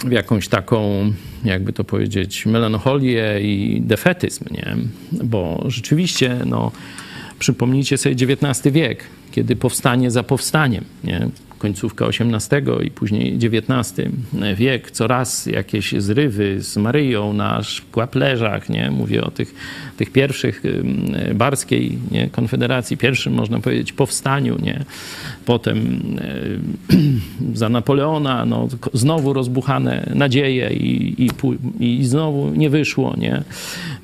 w jakąś taką, jakby to powiedzieć, melancholię i defetyzm, nie? Bo rzeczywiście, no, przypomnijcie sobie XIX wiek, kiedy powstanie za powstaniem, nie? Końcówka XVIII i później XIX wiek, coraz jakieś zrywy z Maryją na szkłaplerzach, nie? Mówię o tych, tych pierwszych barskiej nie? konfederacji, pierwszym można powiedzieć powstaniu, nie? Potem za Napoleona, no, znowu rozbuchane nadzieje i, i, i znowu nie wyszło, nie?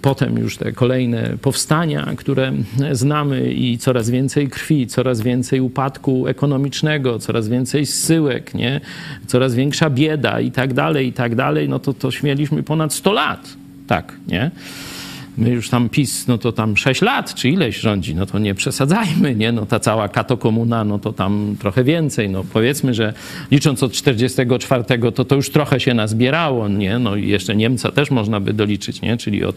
Potem już te kolejne powstania, które znamy i coraz więcej krwi, coraz więcej upadku ekonomicznego, coraz więcej zsyłek, nie? Coraz większa bieda i tak dalej, i tak dalej, no to, to śmieliśmy ponad 100 lat, tak, nie? My już tam PiS, no to tam 6 lat czy ileś rządzi, no to nie przesadzajmy, nie? No ta cała katokomuna, no to tam trochę więcej, no powiedzmy, że licząc od 44 to to już trochę się nazbierało, nie? No i jeszcze Niemca też można by doliczyć, nie? Czyli od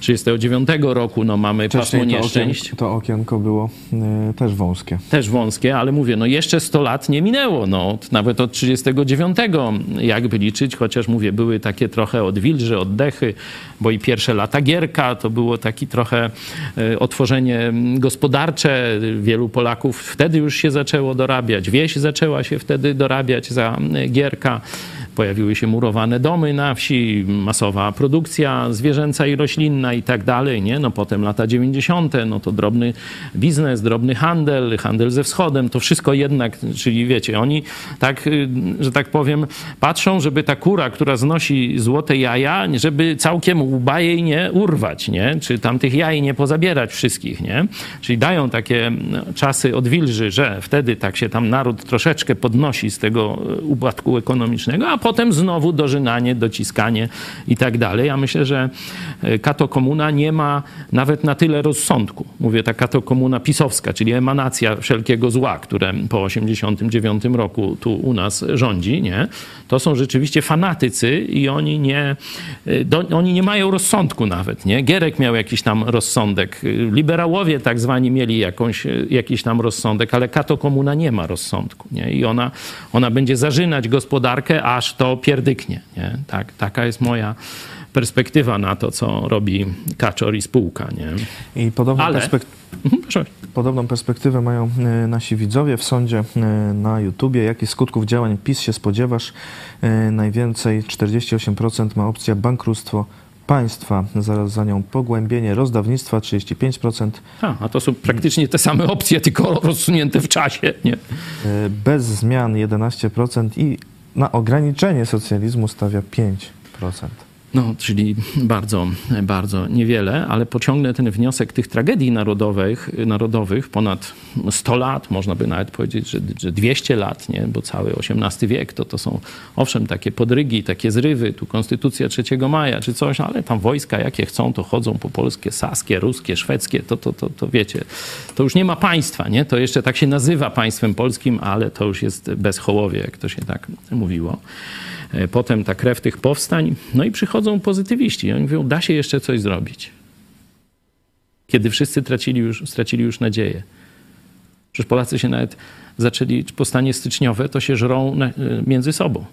39 roku, no mamy pasmo Wcześniej to, nieszczęść okienko, to okienko było e, też wąskie. też wąskie, ale mówię, no jeszcze 100 lat nie minęło, no nawet od 39, jakby liczyć, chociaż mówię, były takie trochę odwilże, oddechy, bo i pierwsze lata Gierka to było taki trochę e, otworzenie gospodarcze, wielu Polaków wtedy już się zaczęło dorabiać, wieś zaczęła się wtedy dorabiać za e, Gierka. Pojawiły się murowane domy na wsi, masowa produkcja zwierzęca i roślinna i tak dalej, nie? No potem lata 90., no to drobny biznes, drobny handel, handel ze wschodem, to wszystko jednak, czyli wiecie, oni tak, y, że tak powiem, patrzą, żeby ta kura, która znosi złote jaja, żeby całkiem łba jej nie urwać, nie? Czy tam tych jaj nie pozabierać wszystkich, nie? Czyli dają takie no, czasy odwilży, że wtedy tak się tam naród troszeczkę podnosi z tego y, upadku ekonomicznego, a potem znowu dożynanie, dociskanie i tak dalej. Ja myślę, że y, katokomuna nie ma nawet na tyle rozsądku. Mówię, ta katokomuna pisowska, czyli emanacja wszelkiego zła, które po 89 roku tu u nas rządzi, nie? To są rzeczywiście fanatycy i oni nie, y, do, oni nie mają rozsądku nawet, nie? Gierek miał jakiś tam rozsądek, liberałowie tak zwani mieli jakąś, y, jakiś tam rozsądek, ale katokomuna nie ma rozsądku, nie? I ona, ona będzie zarzynać gospodarkę, aż to pierdyknie, nie? Tak, taka jest moja perspektywa na to, co robi Kaczor i spółka, nie? I podobną, Ale- perspek- Mhm, podobną perspektywę mają e, nasi widzowie w sądzie e, na YouTubie. Jakich skutków działań PiS się spodziewasz? E, Najwięcej 48% ma opcja bankructwo państwa, zaraz za nią pogłębienie rozdawnictwa 35%, A, a to są praktycznie te same opcje, tylko rozsunięte w czasie, nie? bez zmian 11% i na ograniczenie socjalizmu stawia 5%. No, czyli bardzo, bardzo niewiele, ale pociągnę ten wniosek tych tragedii narodowych, narodowych ponad 100 lat, można by nawet powiedzieć, że, że 200 lat, nie? bo cały XVIII wiek to, to są owszem takie podrygi, takie zrywy, tu konstytucja 3 maja czy coś, ale tam wojska jakie chcą, to chodzą po polskie, saskie, ruskie, szwedzkie, to, to, to, to wiecie, to już nie ma państwa, nie? to jeszcze tak się nazywa państwem polskim, ale to już jest bezchołowie, jak to się tak mówiło. E, Potem ta krew tych powstań. No i przychodzą pozytywiści. Oni mówią, da się jeszcze coś zrobić. Kiedy wszyscy tracili już, stracili już nadzieję. Przecież Polacy się nawet zaczęli, powstanie styczniowe, to się żrą e, między sobą.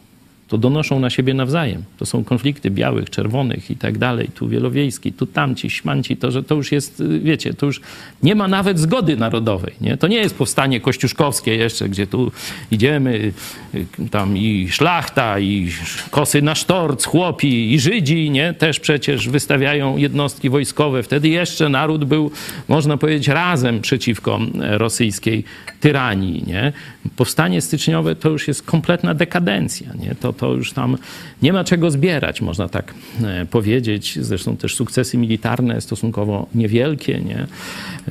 To donoszą na siebie nawzajem. To są konflikty białych, czerwonych i tak dalej. Tu wielowiejski, tu tamci, śmanci. To, że to już jest, y, wiecie, to już nie ma nawet zgody narodowej. Nie? To nie jest powstanie kościuszkowskie jeszcze, gdzie tu idziemy, y, tam i szlachta, i kosy na sztorc, chłopi, i Żydzi, nie? Też przecież wystawiają jednostki wojskowe. Wtedy jeszcze naród był, można powiedzieć, razem przeciwko rosyjskiej tyranii, nie? Powstanie styczniowe to już jest kompletna dekadencja, nie? To, to już tam nie ma czego zbierać, można tak e, powiedzieć. Zresztą też sukcesy militarne stosunkowo niewielkie, nie?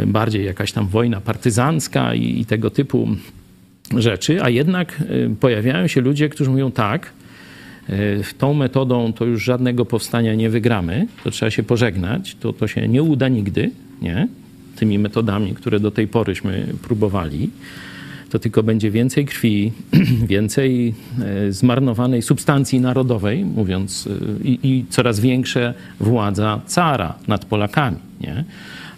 Bardziej jakaś tam wojna partyzancka i, i tego typu rzeczy, a jednak e, pojawiają się ludzie, którzy mówią tak, e, tą metodą to już żadnego powstania nie wygramy, to trzeba się pożegnać, to, to się nie uda nigdy, nie? Tymi metodami, które do tej poryśmy próbowali. To tylko będzie więcej krwi, więcej e, zmarnowanej substancji narodowej, mówiąc, e, i, i coraz większa władza cara nad Polakami, nie?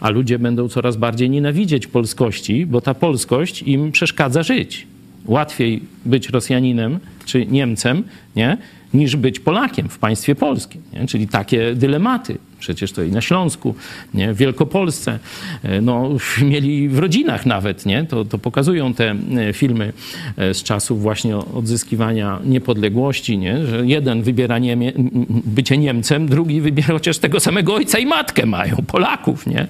A ludzie będą coraz bardziej nienawidzieć polskości, bo ta polskość im przeszkadza żyć. Łatwiej być Rosjaninem czy Niemcem, nie? niż być Polakiem w państwie polskim. Nie? Czyli takie dylematy. Przecież to i na Śląsku, nie? w Wielkopolsce, e, no, mieli w rodzinach nawet, nie? To, to pokazują te e, filmy e, z czasów właśnie odzyskiwania niepodległości, nie? że jeden wybiera niemie, bycie Niemcem, drugi wybiera chociaż tego samego ojca i matkę mają, Polaków, nie?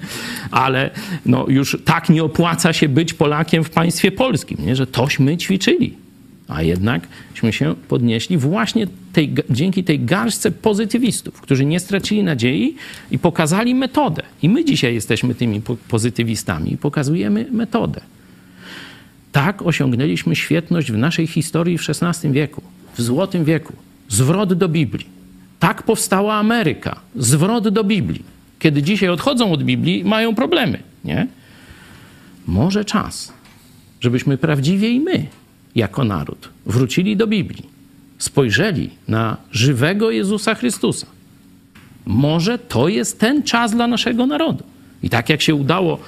Ale no, już tak nie opłaca się być Polakiem w państwie polskim, nie? że tośmy ćwiczyli. A jednakśmy się podnieśli właśnie tej, dzięki tej garstce pozytywistów, którzy nie stracili nadziei i pokazali metodę. I my dzisiaj jesteśmy tymi po- pozytywistami i pokazujemy metodę. Tak osiągnęliśmy świetność w naszej historii w XVI wieku, w Złotym wieku. Zwrot do Biblii. Tak powstała Ameryka. Zwrot do Biblii. Kiedy dzisiaj odchodzą od Biblii, mają problemy, nie? Może czas, żebyśmy prawdziwie i my, jako naród, wrócili do Biblii, spojrzeli na żywego Jezusa Chrystusa. Może to jest ten czas dla naszego narodu. I tak jak się udało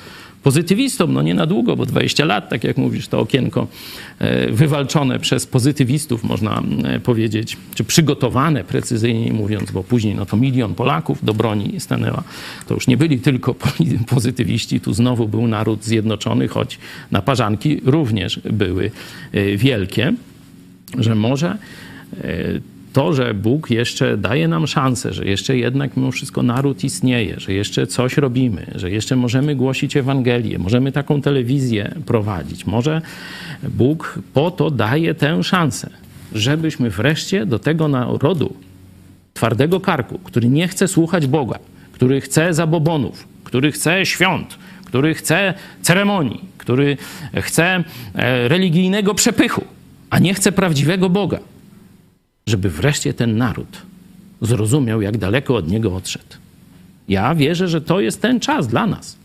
pozytywistom, no nie na długo, bo 20 lat, tak jak mówisz, to okienko e, wywalczone przez pozytywistów, można powiedzieć, czy przygotowane precyzyjniej mówiąc, bo później no to milion Polaków do broni stanęła. To już nie byli tylko pozytywiści, tu znowu był naród zjednoczony, choć naparzanki również były e, wielkie, że może e, to, że Bóg jeszcze daje nam szansę, że jeszcze jednak mimo wszystko naród istnieje, że jeszcze coś robimy, że jeszcze możemy głosić Ewangelię, możemy taką telewizję prowadzić. Może Bóg po to daje tę szansę, żebyśmy wreszcie do tego narodu twardego karku, który nie chce słuchać Boga, który chce zabobonów, który chce świąt, który chce ceremonii, który chce e, religijnego przepychu, a nie chce prawdziwego Boga, żeby wreszcie ten naród zrozumiał, jak daleko od niego odszedł. Ja wierzę, że to jest ten czas dla nas.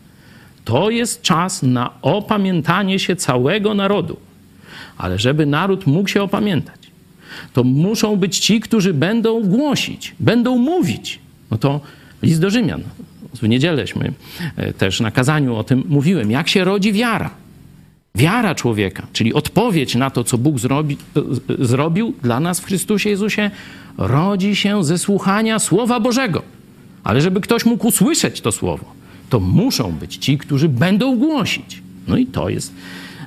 To jest czas na opamiętanie się całego narodu. Ale żeby naród mógł się opamiętać, to muszą być ci, którzy będą głosić, będą mówić. No to list do Rzymian. W niedzielęśmy e, też na kazaniu o tym mówiłem. Jak się rodzi wiara? Wiara człowieka, czyli odpowiedź na to, co Bóg zrobi, zrobił dla nas w Chrystusie Jezusie, rodzi się ze słuchania Słowa Bożego. Ale żeby ktoś mógł usłyszeć to Słowo, to muszą być ci, którzy będą głosić. No i to jest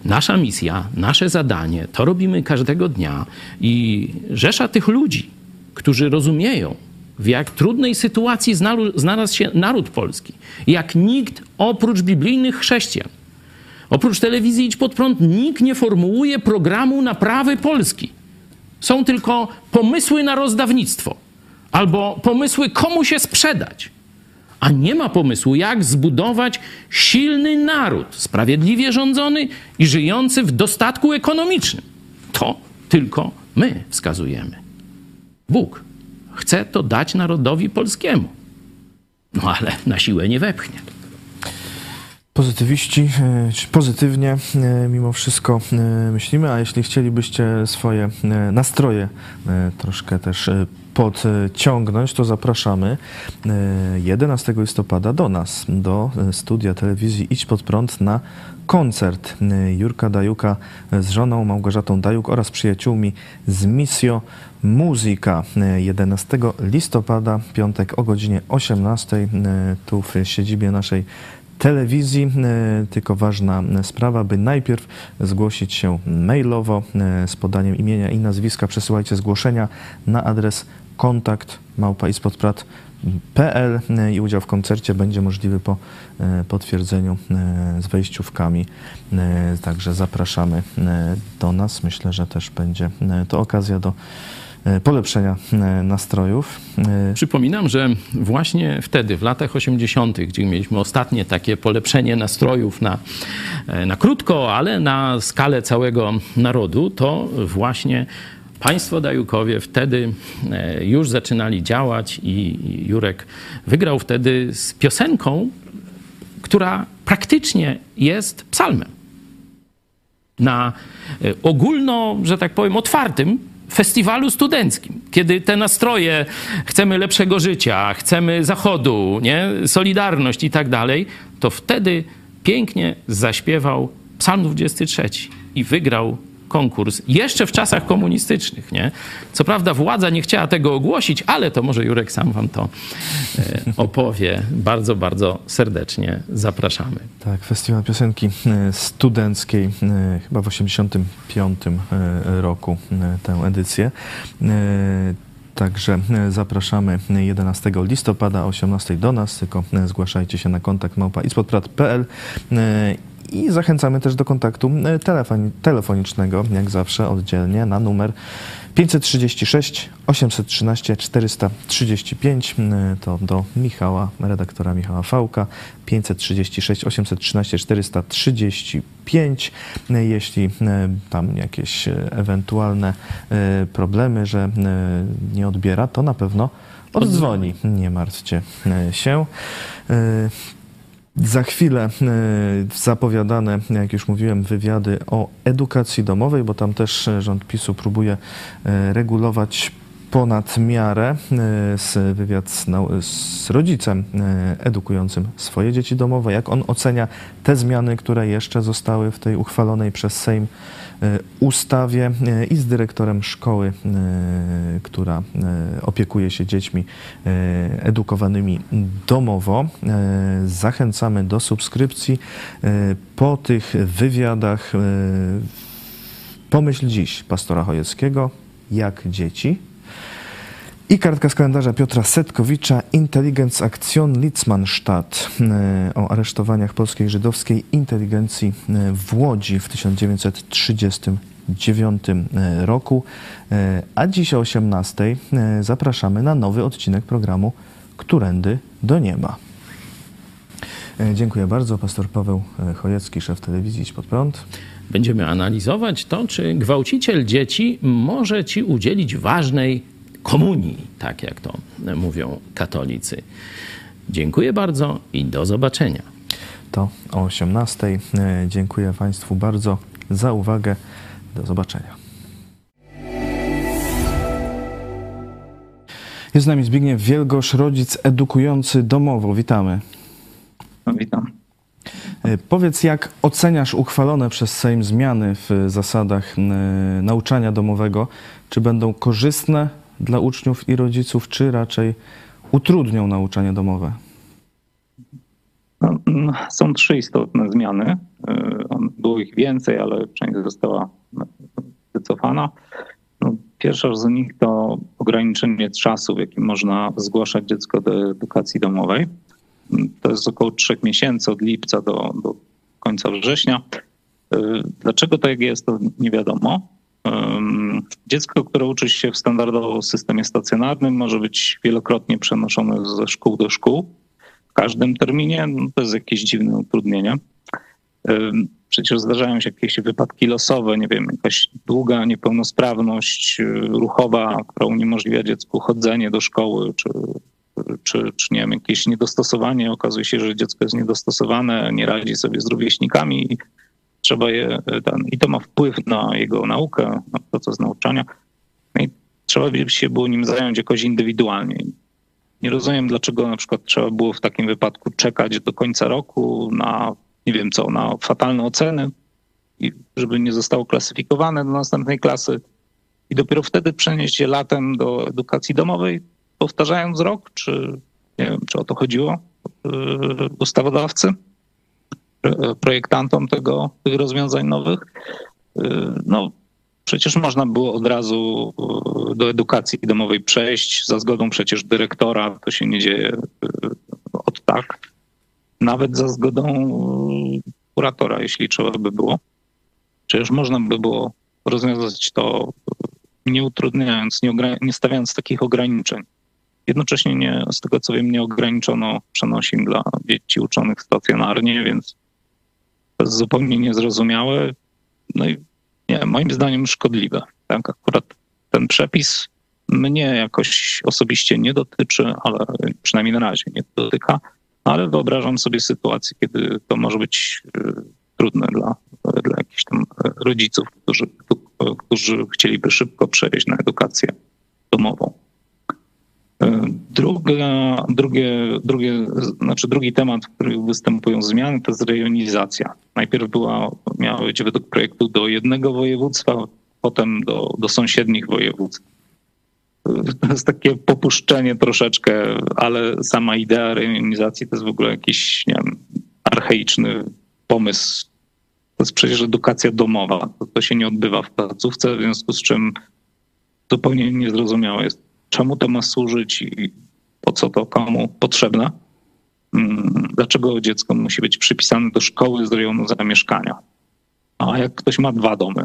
nasza misja, nasze zadanie. To robimy każdego dnia. I rzesza tych ludzi, którzy rozumieją, w jak trudnej sytuacji znalazł się naród polski, jak nikt oprócz biblijnych chrześcijan Oprócz telewizji Idź Pod Prąd nikt nie formułuje programu naprawy Polski. Są tylko pomysły na rozdawnictwo albo pomysły, komu się sprzedać. A nie ma pomysłu, jak zbudować silny naród, sprawiedliwie rządzony i żyjący w dostatku ekonomicznym. To tylko my wskazujemy. Bóg chce to dać narodowi polskiemu. No ale na siłę nie wepchnie. Pozytywiści, e, czy pozytywnie e, mimo wszystko e, myślimy, a jeśli chcielibyście swoje nastroje troszkę też podciągnąć, to zapraszamy 11 listopada do nas, do studia telewizji Idź Pod Prąd na koncert Jurka Dajuka z żoną Małgorzatą Dajuk oraz przyjaciółmi z Misjo Muzyka. 11 listopada, piątek o godzinie 18 tu w siedzibie naszej telewizji. E, tylko ważna sprawa, by najpierw zgłosić się mailowo e, z podaniem imienia i nazwiska. Przesyłajcie zgłoszenia na adres kontakt małpaispodprat.pl e, i udział w koncercie będzie możliwy po potwierdzeniu z wejściówkami. Także zapraszamy do nas. Myślę, że też będzie to okazja do E, polepszenia e, nastrojów. E, Przypominam, że właśnie wtedy, w latach 80., gdzie mieliśmy ostatnie takie polepszenie nastrojów na, na krótko, ale na skalę całego narodu, to właśnie Państwo Dajukowie wtedy już zaczynali działać i Jurek wygrał wtedy z piosenką, która praktycznie jest psalmem. Na ogólno, że tak powiem, otwartym festiwalu studenckim, kiedy te nastroje, chcemy lepszego życia, chcemy zachodu, nie? solidarność i tak dalej, to wtedy pięknie zaśpiewał Psalm 23 i wygrał konkurs jeszcze w czasach komunistycznych. Nie? Co prawda władza nie chciała tego ogłosić, ale to może Jurek sam wam to e, opowie. Bardzo, bardzo serdecznie zapraszamy. Tak, Festiwal Piosenki e, Studenckiej, e, chyba w 85 roku tę edycję. Także zapraszamy 11 listopada o 18 do nas, tylko zgłaszajcie się na kontakt małpa i zachęcamy też do kontaktu e, telefon, telefonicznego, jak zawsze, oddzielnie na numer 536 813 435 to do Michała, redaktora Michała Fałka 536 813 435 jeśli e, tam jakieś e, ewentualne problemy, że nie odbiera, to na pewno oddzwoni. Nie martwcie się. Za chwilę e, zapowiadane, jak już mówiłem, wywiady o edukacji domowej, bo tam też e, rząd PiSu próbuje e, regulować ponad miarę z wywiad z, z, rodzicem edukującym swoje dzieci domowe, jak on ocenia te zmiany, które jeszcze zostały w tej uchwalonej przez Sejm E, ustawie e, i z dyrektorem szkoły, e, która opiekuje się dziećmi edukowanymi domowo. Zachęcamy do subskrypcji. Po tych wywiadach pomyśl dziś pastora Chojeckiego, jak dzieci i kartka z kalendarza Piotra Setkowicza, Intelligenz Aktion Litzmannstadt e, o aresztowaniach polskiej żydowskiej inteligencji e, w Łodzi w 1939 e, roku. A dziś o 18 zapraszamy na nowy odcinek programu Którędy do nieba. Dziękuję bardzo. Pastor Paweł Chojecki, szef telewizji Idź Pod Prąd. Będziemy analizować to, czy gwałciciel dzieci może ci udzielić ważnej komunii, tak jak to mówią katolicy. Dziękuję bardzo i do zobaczenia. To o 18. E, dziękuję Państwu bardzo za uwagę. Do zobaczenia. Jest z nami Zbigniew Wielgosz, rodzic edukujący domowo. Witamy. No, witam. E, Powiedz, jak oceniasz uchwalone przez Sejm zmiany w zasadach e, nauczania domowego? Czy będą korzystne dla uczniów i rodziców, czy raczej utrudnią nauczanie domowe? Są trzy istotne zmiany. On- Było ich więcej, ale część została wycofana. No, Pierwsza z nich to ograniczenie czasu, w jakim można zgłaszać dziecko do edukacji domowej. To jest około trzech miesięcy, od lipca do, do końca września. Y, Dlaczego tak jest, to nie wiadomo. Dziecko, które uczy się w standardowym systemie stacjonarnym, może być wielokrotnie przenoszone ze szkół do szkół w każdym terminie. No to jest jakieś dziwne utrudnienie. Przecież zdarzają się jakieś wypadki losowe, nie wiem, jakaś długa niepełnosprawność y, ruchowa, która uniemożliwia dziecku chodzenie do szkoły, czy, czy, czy nie wiem, jakieś niedostosowanie. Okazuje się, że dziecko jest niedostosowane, nie radzi sobie z rówieśnikami i trzeba je y, ten, i to ma wpływ na jego naukę, na proces nauczania. No i trzeba by się było nim zająć jakoś indywidualnie. Nie rozumiem, dlaczego na przykład trzeba było w takim wypadku czekać do końca roku na, nie wiem co, na fatalne oceny, i żeby nie zostało klasyfikowane do następnej klasy i dopiero wtedy przenieść je latem do edukacji domowej, powtarzając rok, czy nie wiem, czy o to chodziło yy, ustawodawcy, projektantom tego, tych rozwiązań nowych. Yy, No, Przecież można było od razu y, do edukacji domowej przejść za zgodą przecież dyrektora. To się nie dzieje y, od tak. Nawet za zgodą y, kuratora, jeśli trzeba by było. Przecież można by było rozwiązać to y, nie utrudniając, nie, nie stawiając takich ograniczeń. Jednocześnie nie, z tego co wiem, nie ograniczono przenosin dla dzieci uczonych stacjonarnie, więc zupełnie niezrozumiałe. No i nie, moim zdaniem szkodliwe. Tak, akurat ten przepis mnie jakoś osobiście nie dotyczy, ale przynajmniej na razie nie dotyka, ale wyobrażam sobie sytuację, kiedy to może być y, trudne dla, dla jakichś tam e, rodziców, którzy, którzy chcieliby szybko przejść na edukację domową. Druga, drugie, drugie, znaczy drugi temat, w którym występują zmiany, to jest rejonizacja. Najpierw była, miała być według projektu do jednego województwa, potem do, do sąsiednich województw. To jest takie popuszczenie troszeczkę, ale sama idea rejonizacji to jest w ogóle jakiś, nie wiem, archaiczny pomysł. To jest przecież edukacja domowa. To, to się nie odbywa w placówce, w związku z czym zupełnie niezrozumiałe jest, czemu to ma służyć i po co to komu potrzebne. Mm, Dlaczego dziecko musi być przypisane do szkoły z rejonu zamieszkania? A jak ktoś ma dwa domy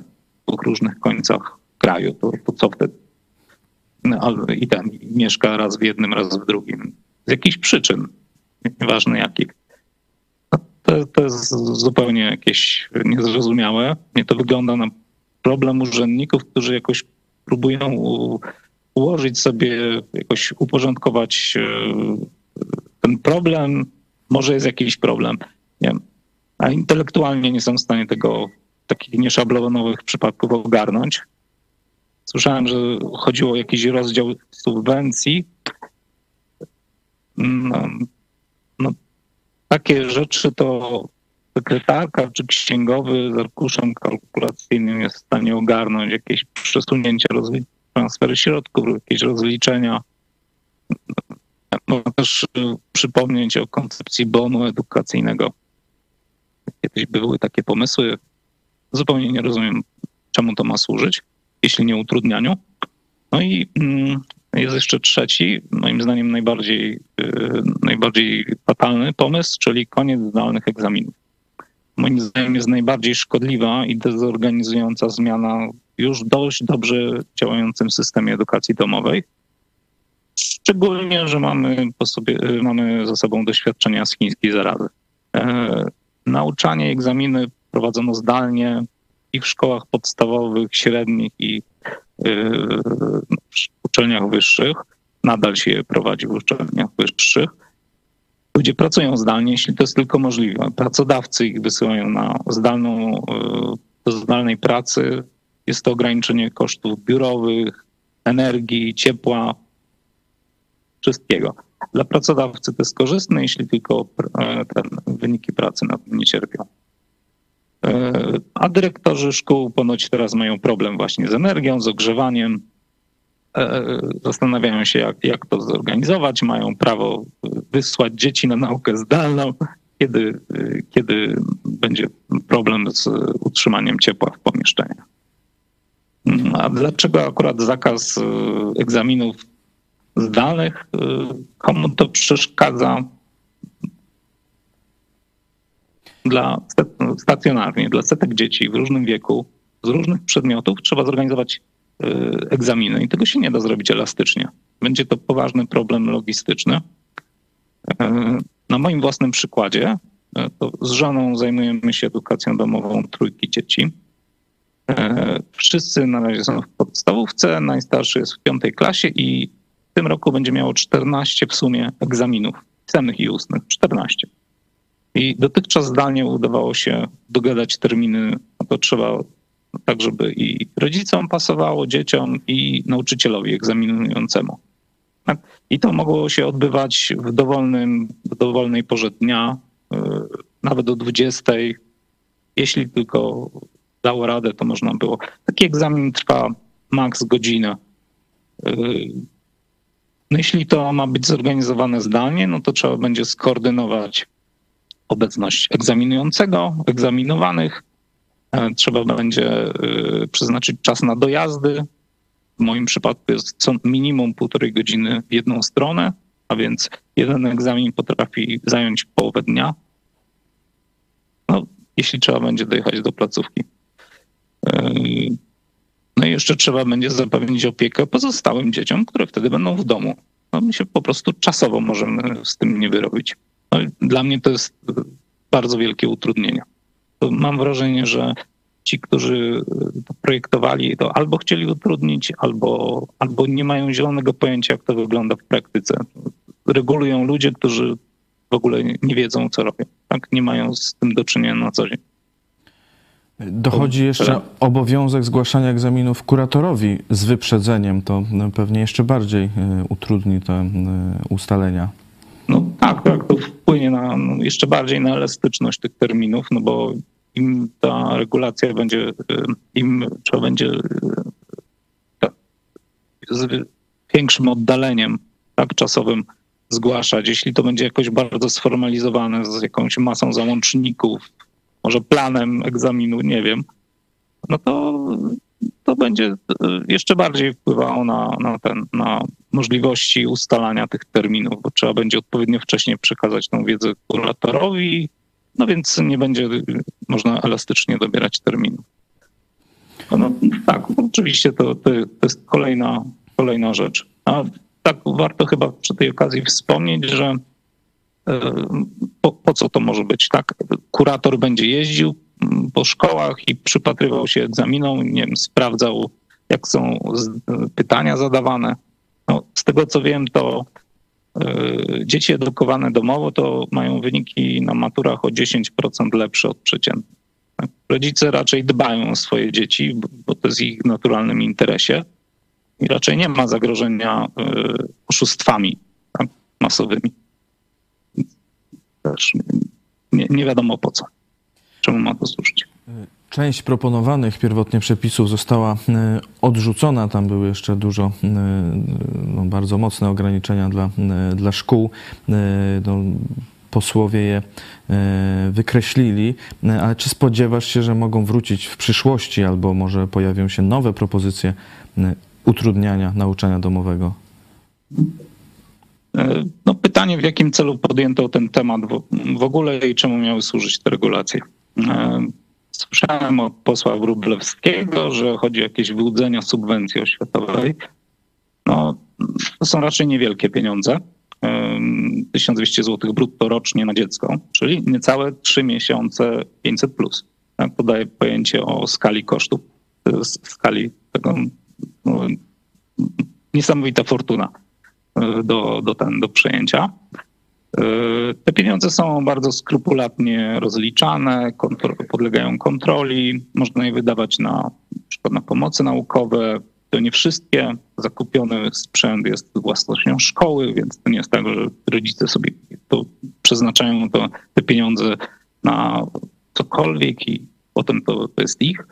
w różnych końcach kraju, to, to co wtedy? No, I tam mieszka raz w jednym, raz w drugim. Z jakichś przyczyn, nieważne jakich. No, To, to jest zupełnie jakieś niezrozumiałe. Mnie to wygląda na problem urzędników, którzy jakoś próbują ułożyć sobie, jakoś uporządkować e, ten problem. Może jest jakiś problem, nie wiem. A intelektualnie nie są w stanie tego takich nieszablonowych przypadków ogarnąć. Słyszałem, że chodziło o jakiś rozdział subwencji. No, no, takie rzeczy to sekretarka czy księgowy z arkuszem kalkulacyjnym jest w stanie ogarnąć jakieś przesunięcia, rozli- transfery środków, jakieś rozliczenia. Można też y, przypomnieć o koncepcji bonu edukacyjnego. Kiedyś były takie pomysły. Zupełnie nie rozumiem, czemu to ma służyć, jeśli nie utrudnianiu. No i mm, jest jeszcze trzeci, moim zdaniem najbardziej, y, najbardziej fatalny pomysł, czyli koniec zdalnych egzaminów. Moim zdaniem jest najbardziej szkodliwa i dezorganizująca zmiana już dość dobrze działającym systemie edukacji domowej. Szczególnie, że mamy, po sobie, y, mamy za sobą doświadczenia z chińskiej zarazy. E, nauczanie, egzaminy prowadzono zdalnie i w szkołach podstawowych, średnich i y, uczelniach wyższych. Nadal się je prowadzi w uczelniach wyższych. Ludzie pracują zdalnie, jeśli to jest tylko możliwe. Pracodawcy ich wysyłają na zdalną, y, do zdalnej pracy. Jest to ograniczenie kosztów biurowych, energii, ciepła, wszystkiego. Dla pracodawcy to jest korzystne, jeśli tylko e, wyniki pracy na tym nie cierpią. E, A dyrektorzy szkół ponoć teraz mają problem właśnie z energią, z ogrzewaniem. E, Zastanawiają się, jak, jak to zorganizować. Mają prawo wysłać dzieci na naukę zdalną, kiedy, kiedy będzie problem z utrzymaniem ciepła w pomieszczeniach. Mm, A dlaczego akurat zakaz e, egzaminów zdalnych? E, Komu to przeszkadza? Dla sta- stacjonarnie, dla setek dzieci w różnym wieku, z różnych przedmiotów trzeba zorganizować e, egzaminy i tego się nie da zrobić elastycznie. Będzie to poważny problem logistyczny. Na moim własnym przykładzie, to z żoną zajmujemy się edukacją domową trójki dzieci. E, Wszyscy na razie są w podstawówce, najstarszy jest w piątej klasie i w tym roku będzie miało 14 w sumie egzaminów, pisemnych i ustnych, 14. I dotychczas zdalnie udawało się dogadać terminy, no to trzeba tak, żeby i rodzicom pasowało, dzieciom i nauczycielowi egzaminującemu. Tak? I to mogło się odbywać w, dowolnym, w dowolnej porze dnia, yy, nawet o 20. Jeśli tylko dało radę, to można było. Taki egzamin trwa maks godzinę. Yy, No jeśli to ma być zorganizowane zdalnie, no to trzeba będzie skoordynować obecność egzaminującego, egzaminowanych. E, Trzeba będzie y, przeznaczyć czas na dojazdy. W moim przypadku jest co minimum półtorej godziny w jedną stronę, a więc jeden egzamin potrafi zająć połowę dnia. No, jeśli trzeba będzie dojechać do placówki. E, No i jeszcze trzeba będzie zapewnić opiekę pozostałym dzieciom, które wtedy będą w domu. No, my się po prostu czasowo możemy z tym nie wyrobić. No, dla mnie to jest y, bardzo wielkie utrudnienie. Mam wrażenie, że ci, którzy y, to projektowali, to albo chcieli utrudnić, albo, albo nie mają zielonego pojęcia, jak to wygląda w praktyce. Regulują ludzie, którzy w ogóle nie wiedzą, co robią. Tak? Nie mają z tym do czynienia na co dzień. Dochodzi jeszcze obowiązek zgłaszania egzaminów kuratorowi z wyprzedzeniem. To no, pewnie jeszcze bardziej y, utrudni te y, ustalenia. No tak, tak, to wpłynie na, no, jeszcze bardziej na elastyczność tych terminów, no bo im ta regulacja będzie, y, im trzeba będzie tak, z większym oddaleniem tak, czasowym zgłaszać, jeśli to będzie jakoś bardzo sformalizowane z jakąś masą załączników, może planem egzaminu, nie wiem, no to, to będzie y, jeszcze bardziej wpływało na, na, ten, na możliwości ustalania tych terminów, bo trzeba będzie odpowiednio wcześnie przekazać tą wiedzę kuratorowi, no więc nie będzie y, można elastycznie dobierać terminów. No, no tak, oczywiście to, to, jest kolejna, kolejna rzecz. A tak warto chyba przy tej okazji wspomnieć, że e, po, po co to może być, tak? Kurator będzie jeździł mm, po szkołach i przypatrywał się egzaminom, nie wiem, sprawdzał, jak są pytania zadawane. No, z tego co wiem, to e, dzieci edukowane domowo to mają wyniki na maturach o 10% lepsze od przeciętnych. Tak? Rodzice raczej dbają o swoje dzieci, bo- bo to jest w ich naturalnym interesie i raczej nie ma zagrożenia e, oszustwami tak? masowymi. Też nie, nie wiadomo po co. Czemu ma to służyć? Część proponowanych pierwotnie przepisów została e, odrzucona. Tam były jeszcze dużo, e, no, bardzo mocne ograniczenia dla, e, dla szkół. No, posłowie je wykreślili, ale czy spodziewasz się, że mogą wrócić w przyszłości albo może pojawią się nowe propozycje utrudniania nauczania domowego? E, No pytanie, w jakim celu podjęto ten temat w, ogóle i czemu miały służyć te regulacje. E, Słyszałem od posła Wróblewskiego, że chodzi o jakieś wyłudzenia subwencji oświatowej. No, to są raczej niewielkie pieniądze. Em, 1200 zł brutto rocznie na dziecko, czyli niecałe 3 miesiące 500 plus. Tak, pojęcie o skali kosztów, skali tego no, niesamowita fortuna e, do, do, ten, do przejęcia. E, Te pieniądze są bardzo skrupulatnie rozliczane, kontro- podlegają kontroli, można je wydawać na, na przykład na pomocy naukowe, to nie wszystkie zakupiony sprzęt jest własnością szkoły, więc to nie jest tak, że rodzice sobie to przeznaczają to, te pieniądze na cokolwiek i potem to, to jest ich.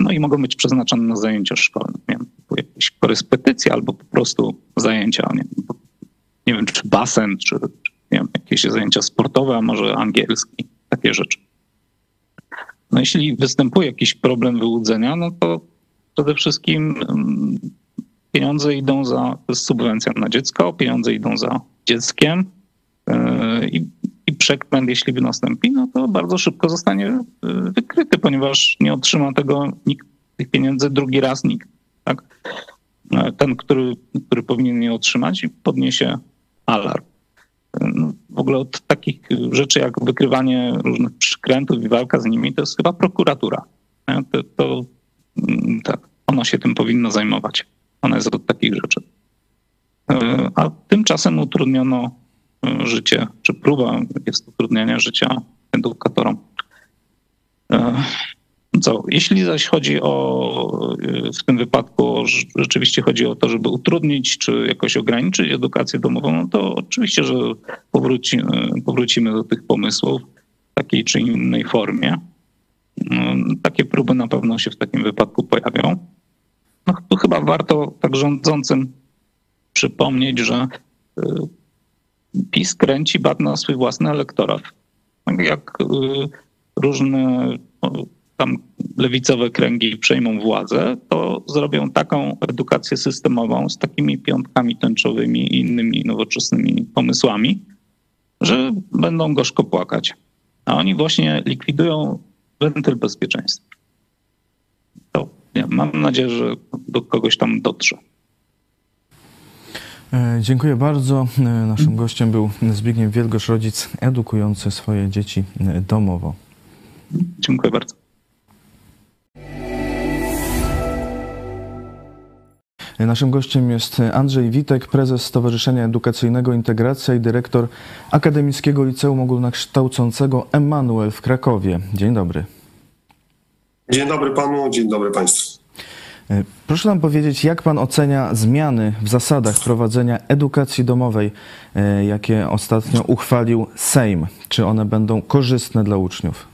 No i mogą być przeznaczone na zajęcia szkolne, nie wiem, jakieś korespetycje albo po prostu zajęcia, nie nie wiem czy basen, czy, czy nie wiem, jakieś zajęcia sportowe, a może angielski, takie rzeczy. No jeśli występuje jakiś problem wyłudzenia, no to przede wszystkim mm, pieniądze idą za, subwencja na dziecko, pieniądze idą za dzieckiem yy, i, i przekręt, jeśli by nastąpi, no to bardzo szybko zostanie yy, wykryty, ponieważ nie otrzyma tego nikt, tych pieniędzy drugi raz nikt. Tak? Yy, Ten, który, który powinien je otrzymać podniesie alarm. No, w ogóle od takich rzeczy jak wykrywanie różnych przykrętów i walka z nimi, to jest chyba prokuratura. To, to mm, tak, ona się tym powinna zajmować. Ona jest od takich rzeczy. E, A tymczasem utrudniono e, życie, czy próba jest utrudniania życia edukatorom. E, Co? Jeśli zaś chodzi o, e, w tym wypadku rzeczywiście chodzi o to, żeby utrudnić czy jakoś ograniczyć edukację domową, no to oczywiście, że powróci, e, powrócimy do tych pomysłów w takiej czy innej formie. Takie próby na pewno się w takim wypadku pojawią. No, tu chyba warto tak rządzącym przypomnieć, że PiS kręci bat na swój własny elektorat. Tak Jak y, różne tam lewicowe kręgi przejmą władzę, to zrobią taką edukację systemową z takimi piątkami tęczowymi i innymi nowoczesnymi pomysłami, że będą gorzko płakać. A oni właśnie likwidują wentyl bezpieczeństwa. To ja mam nadzieję, że do kogoś tam dotrze. E, Dziękuję bardzo. E, Naszym gościem był Zbigniew Wielgosz, rodzic edukujący swoje dzieci e, domowo. Dziękuję bardzo. Naszym gościem jest Andrzej Witek, prezes Stowarzyszenia Edukacyjnego Integracja i dyrektor Akademickiego Liceum Ogólnokształcącego Emanuel w Krakowie. Dzień dobry. Dzień dobry panu, dzień dobry państwu. E, Proszę nam powiedzieć, jak pan ocenia zmiany w zasadach prowadzenia edukacji domowej, e, jakie ostatnio uchwalił Sejm? Czy one będą korzystne dla uczniów?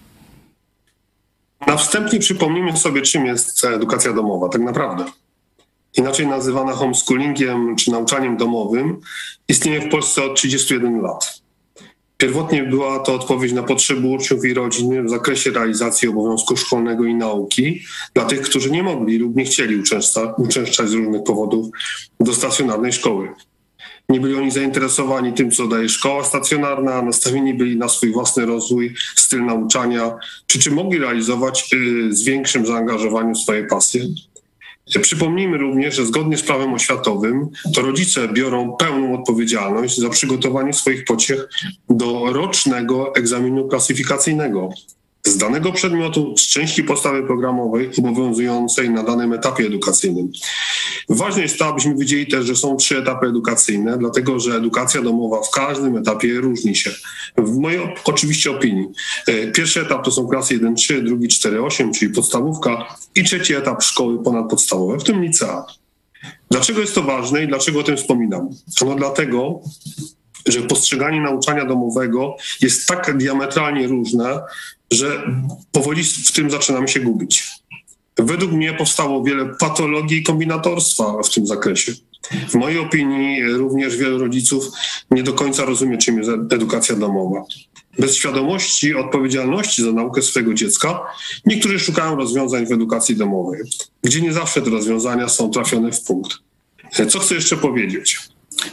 Na wstępnie przypomnijmy sobie, czym jest edukacja domowa tak naprawdę. Inaczej nazywana homeschoolingiem czy nauczaniem domowym, istnieje w Polsce od 31 lat. Pierwotnie była to odpowiedź na potrzeby uczniów i rodzin w zakresie realizacji obowiązku szkolnego i nauki dla tych, którzy nie mogli lub nie chcieli uczęszcza, uczęszczać z różnych powodów do stacjonarnej szkoły. Nie byli oni zainteresowani tym, co daje szkoła stacjonarna, nastawieni byli na swój własny rozwój, styl nauczania, przy czym mogli realizować y, z większym zaangażowaniem swoje pasje. Przypomnijmy również, że zgodnie z prawem oświatowym to rodzice biorą pełną odpowiedzialność za przygotowanie swoich pociech do rocznego egzaminu klasyfikacyjnego z danego przedmiotu, z części podstawy programowej obowiązującej na danym etapie edukacyjnym. Ważne jest to, abyśmy wiedzieli też, że są trzy etapy edukacyjne, dlatego że edukacja domowa w każdym etapie różni się. W mojej oczywiście opinii. e, Pierwszy etap to są klasy 1-3, drugi 4-8, czyli podstawówka i trzeci etap szkoły ponadpodstawowe, w tym licea. Dlaczego jest to ważne i dlaczego o tym wspominam? No dlatego, że postrzeganie nauczania domowego jest tak diametralnie różne, że powoli w tym zaczynamy się gubić. Według mnie powstało wiele patologii i kombinatorstwa w tym zakresie. W mojej opinii również wielu rodziców nie do końca rozumie, czym jest edukacja domowa. Bez świadomości odpowiedzialności za naukę swojego dziecka niektórzy szukają rozwiązań w edukacji domowej, gdzie nie zawsze te rozwiązania są trafione w punkt. Co chcę jeszcze powiedzieć?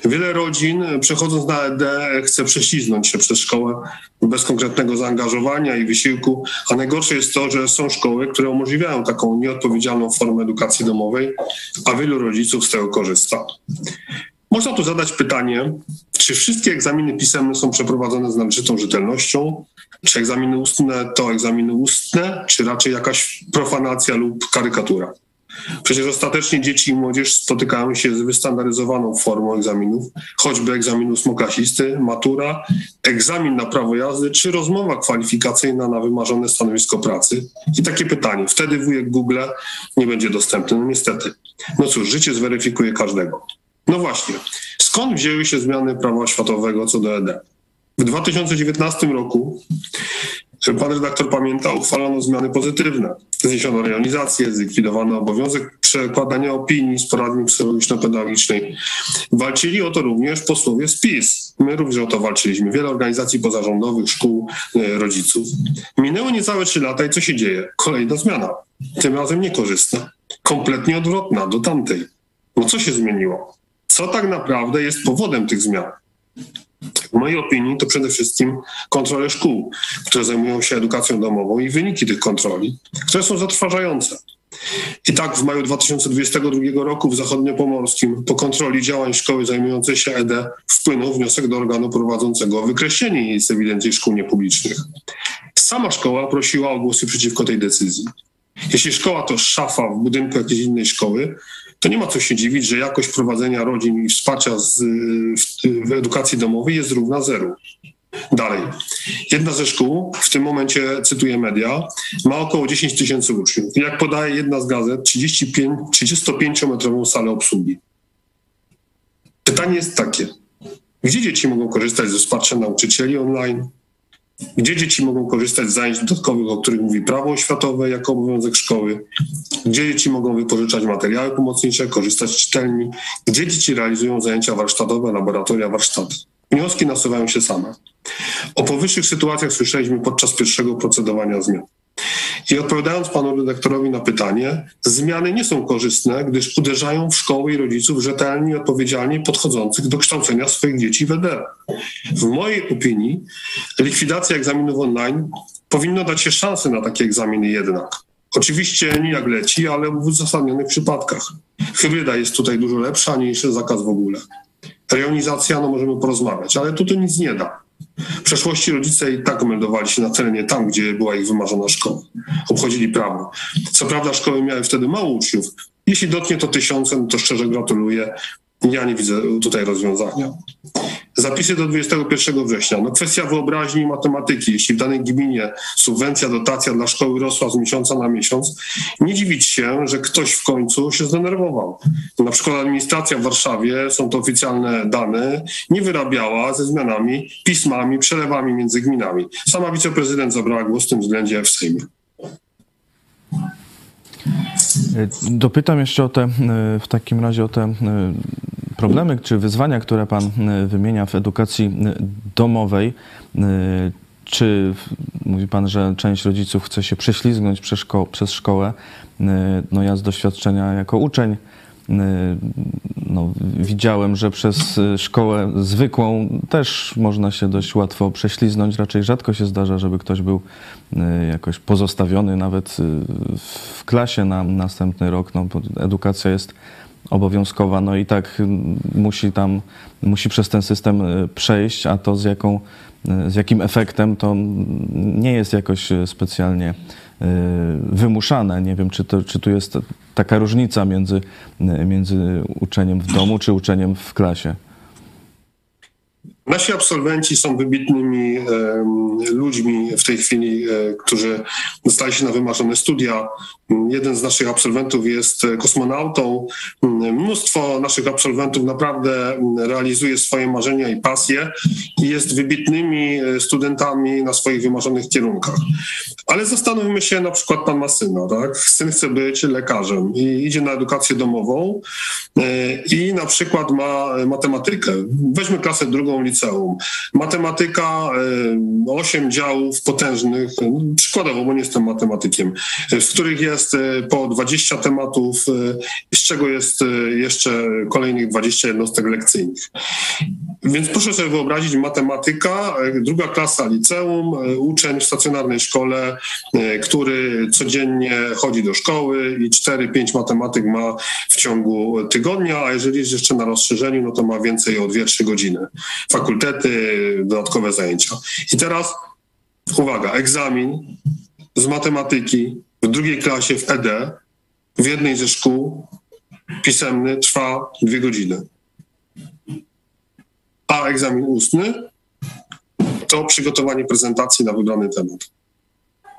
Wiele rodzin, przechodząc na ED, chce prześliznąć się przez szkołę bez konkretnego zaangażowania i wysiłku, a najgorsze jest to, że są szkoły, które umożliwiają taką nieodpowiedzialną formę edukacji domowej, a wielu rodziców z tego korzysta. Można tu zadać pytanie, czy wszystkie egzaminy pisemne są przeprowadzone z należytą rzetelnością? Czy egzaminy ustne to egzaminy ustne, czy raczej jakaś profanacja lub karykatura? Przecież ostatecznie dzieci i młodzież spotykają się z wystandaryzowaną formą egzaminów, choćby egzaminu ósmoklasisty, matura, egzamin na prawo jazdy, czy rozmowa kwalifikacyjna na wymarzone stanowisko pracy. I takie pytanie, wtedy wujek Google nie będzie dostępny, no niestety. No cóż, życie zweryfikuje każdego. No właśnie, skąd wzięły się zmiany prawa oświatowego co do ED? W 2019 roku, pan redaktor pamięta, uchwalono zmiany pozytywne. Zniesiono rejonizację, zlikwidowano obowiązek przekładania opinii z poradni psychologiczno-pedagogicznej. Walczyli o to również posłowie z PiS. My również o to walczyliśmy. Wiele organizacji pozarządowych, szkół, e, rodziców. Minęły niecałe trzy lata i co się dzieje? Kolejna zmiana. Tym razem niekorzystna. Kompletnie odwrotna do tamtej. No co się zmieniło? Co tak naprawdę jest powodem tych zmian? W mojej opinii to przede wszystkim kontrole szkół, które zajmują się edukacją domową i wyniki tych kontroli, które są zatrważające. I tak w maju 2022 roku w zachodniopomorskim po kontroli działań szkoły zajmującej się ED wpłynął wniosek do organu prowadzącego o wykreślenie jej z ewidencji szkół niepublicznych. Sama szkoła prosiła o głosy przeciwko tej decyzji. Jeśli szkoła to szafa w budynku jakiejś innej szkoły, to nie ma co się dziwić, że jakość prowadzenia rodzin i wsparcia z, w, w edukacji domowej jest równa zeru. Dalej. Jedna ze szkół, w tym momencie cytuję media, ma około 10 tysięcy uczniów. Jak podaje jedna z gazet, 35, 35-metrową salę obsługi. Pytanie jest takie. Gdzie dzieci mogą korzystać ze wsparcia nauczycieli online? Gdzie dzieci mogą korzystać z zajęć dodatkowych, o których mówi prawo oświatowe jako obowiązek szkoły? Gdzie dzieci mogą wypożyczać materiały pomocnicze, korzystać z czytelni? Gdzie dzieci realizują zajęcia warsztatowe, laboratoria, warsztaty? Wnioski nasuwają się same. O powyższych sytuacjach słyszeliśmy podczas pierwszego procedowania zmian. I odpowiadając panu redaktorowi na pytanie, zmiany nie są korzystne, gdyż uderzają w szkoły i rodziców rzetelnie i odpowiedzialnie podchodzących do kształcenia swoich dzieci w ED. W mojej opinii likwidacja egzaminów online powinno dać się szansę na takie egzaminy jednak. Oczywiście nie jak leci, ale w uzasadnionych przypadkach. Hybryda jest tutaj dużo lepsza niż zakaz w ogóle. Rejonizacja, no możemy porozmawiać, ale tu to nic nie da. W przeszłości rodzice i tak meldowali się na terenie tam, gdzie była ich wymarzona szkoła. Obchodzili prawo. Co prawda szkoły miały wtedy mało uczniów. Jeśli dotknie to tysiącem, to szczerze gratuluję. Ja nie widzę tutaj rozwiązania. Zapisy do 21 września. No kwestia wyobraźni i matematyki. Jeśli w danej gminie subwencja, dotacja dla szkoły rosła z miesiąca na miesiąc, nie dziwić się, że ktoś w końcu się zdenerwował. Na przykład administracja w Warszawie, są to oficjalne dane, nie wyrabiała ze zmianami, pismami, przelewami między gminami. Sama wiceprezydent zabrała głos w tym względzie w Sejmie. Dopytam jeszcze o te, w takim razie o te problemy czy wyzwania, które Pan wymienia w edukacji domowej. Czy mówi Pan, że część rodziców chce się prześlizgnąć przez, przez szkołę? No ja z doświadczenia jako uczeń no, widziałem, że przez szkołę zwykłą też można się dość łatwo prześliznąć. Raczej rzadko się zdarza, żeby ktoś był jakoś pozostawiony nawet w klasie na następny rok. No, edukacja jest obowiązkowa, no i tak musi tam, musi przez ten system przejść, a to z, jaką, z jakim efektem to nie jest jakoś specjalnie wymuszane. Nie wiem, czy, to, czy tu jest taka różnica między, między uczeniem w domu, czy uczeniem w klasie. Nasi absolwenci są wybitnymi e, ludźmi w tej chwili, e, którzy dostali się na wymarzone studia. Jeden z naszych absolwentów jest kosmonautą. Mnóstwo naszych absolwentów naprawdę realizuje swoje marzenia i pasje i jest wybitnymi studentami na swoich wymarzonych kierunkach. Ale zastanówmy się, na przykład pan ma syna, tak? Syn chce być lekarzem i idzie na edukację domową i na przykład ma matematykę. Weźmy klasę drugą liceum. Matematyka, osiem działów potężnych, przykładowo, bo nie jestem matematykiem, w których jest po 20 tematów, z czego jest jeszcze kolejnych 20 jednostek lekcyjnych. Więc proszę sobie wyobrazić, matematyka, druga klasa liceum, uczeń w stacjonarnej szkole, który codziennie chodzi do szkoły i 4-5 matematyk ma w ciągu tygodnia, a jeżeli jest jeszcze na rozszerzeniu, no to ma więcej o 2-3 godziny. Fakultety, dodatkowe zajęcia. I teraz uwaga, egzamin z matematyki w drugiej klasie w ED w jednej ze szkół pisemny trwa dwie godziny. A egzamin ustny to przygotowanie prezentacji na wybrany temat.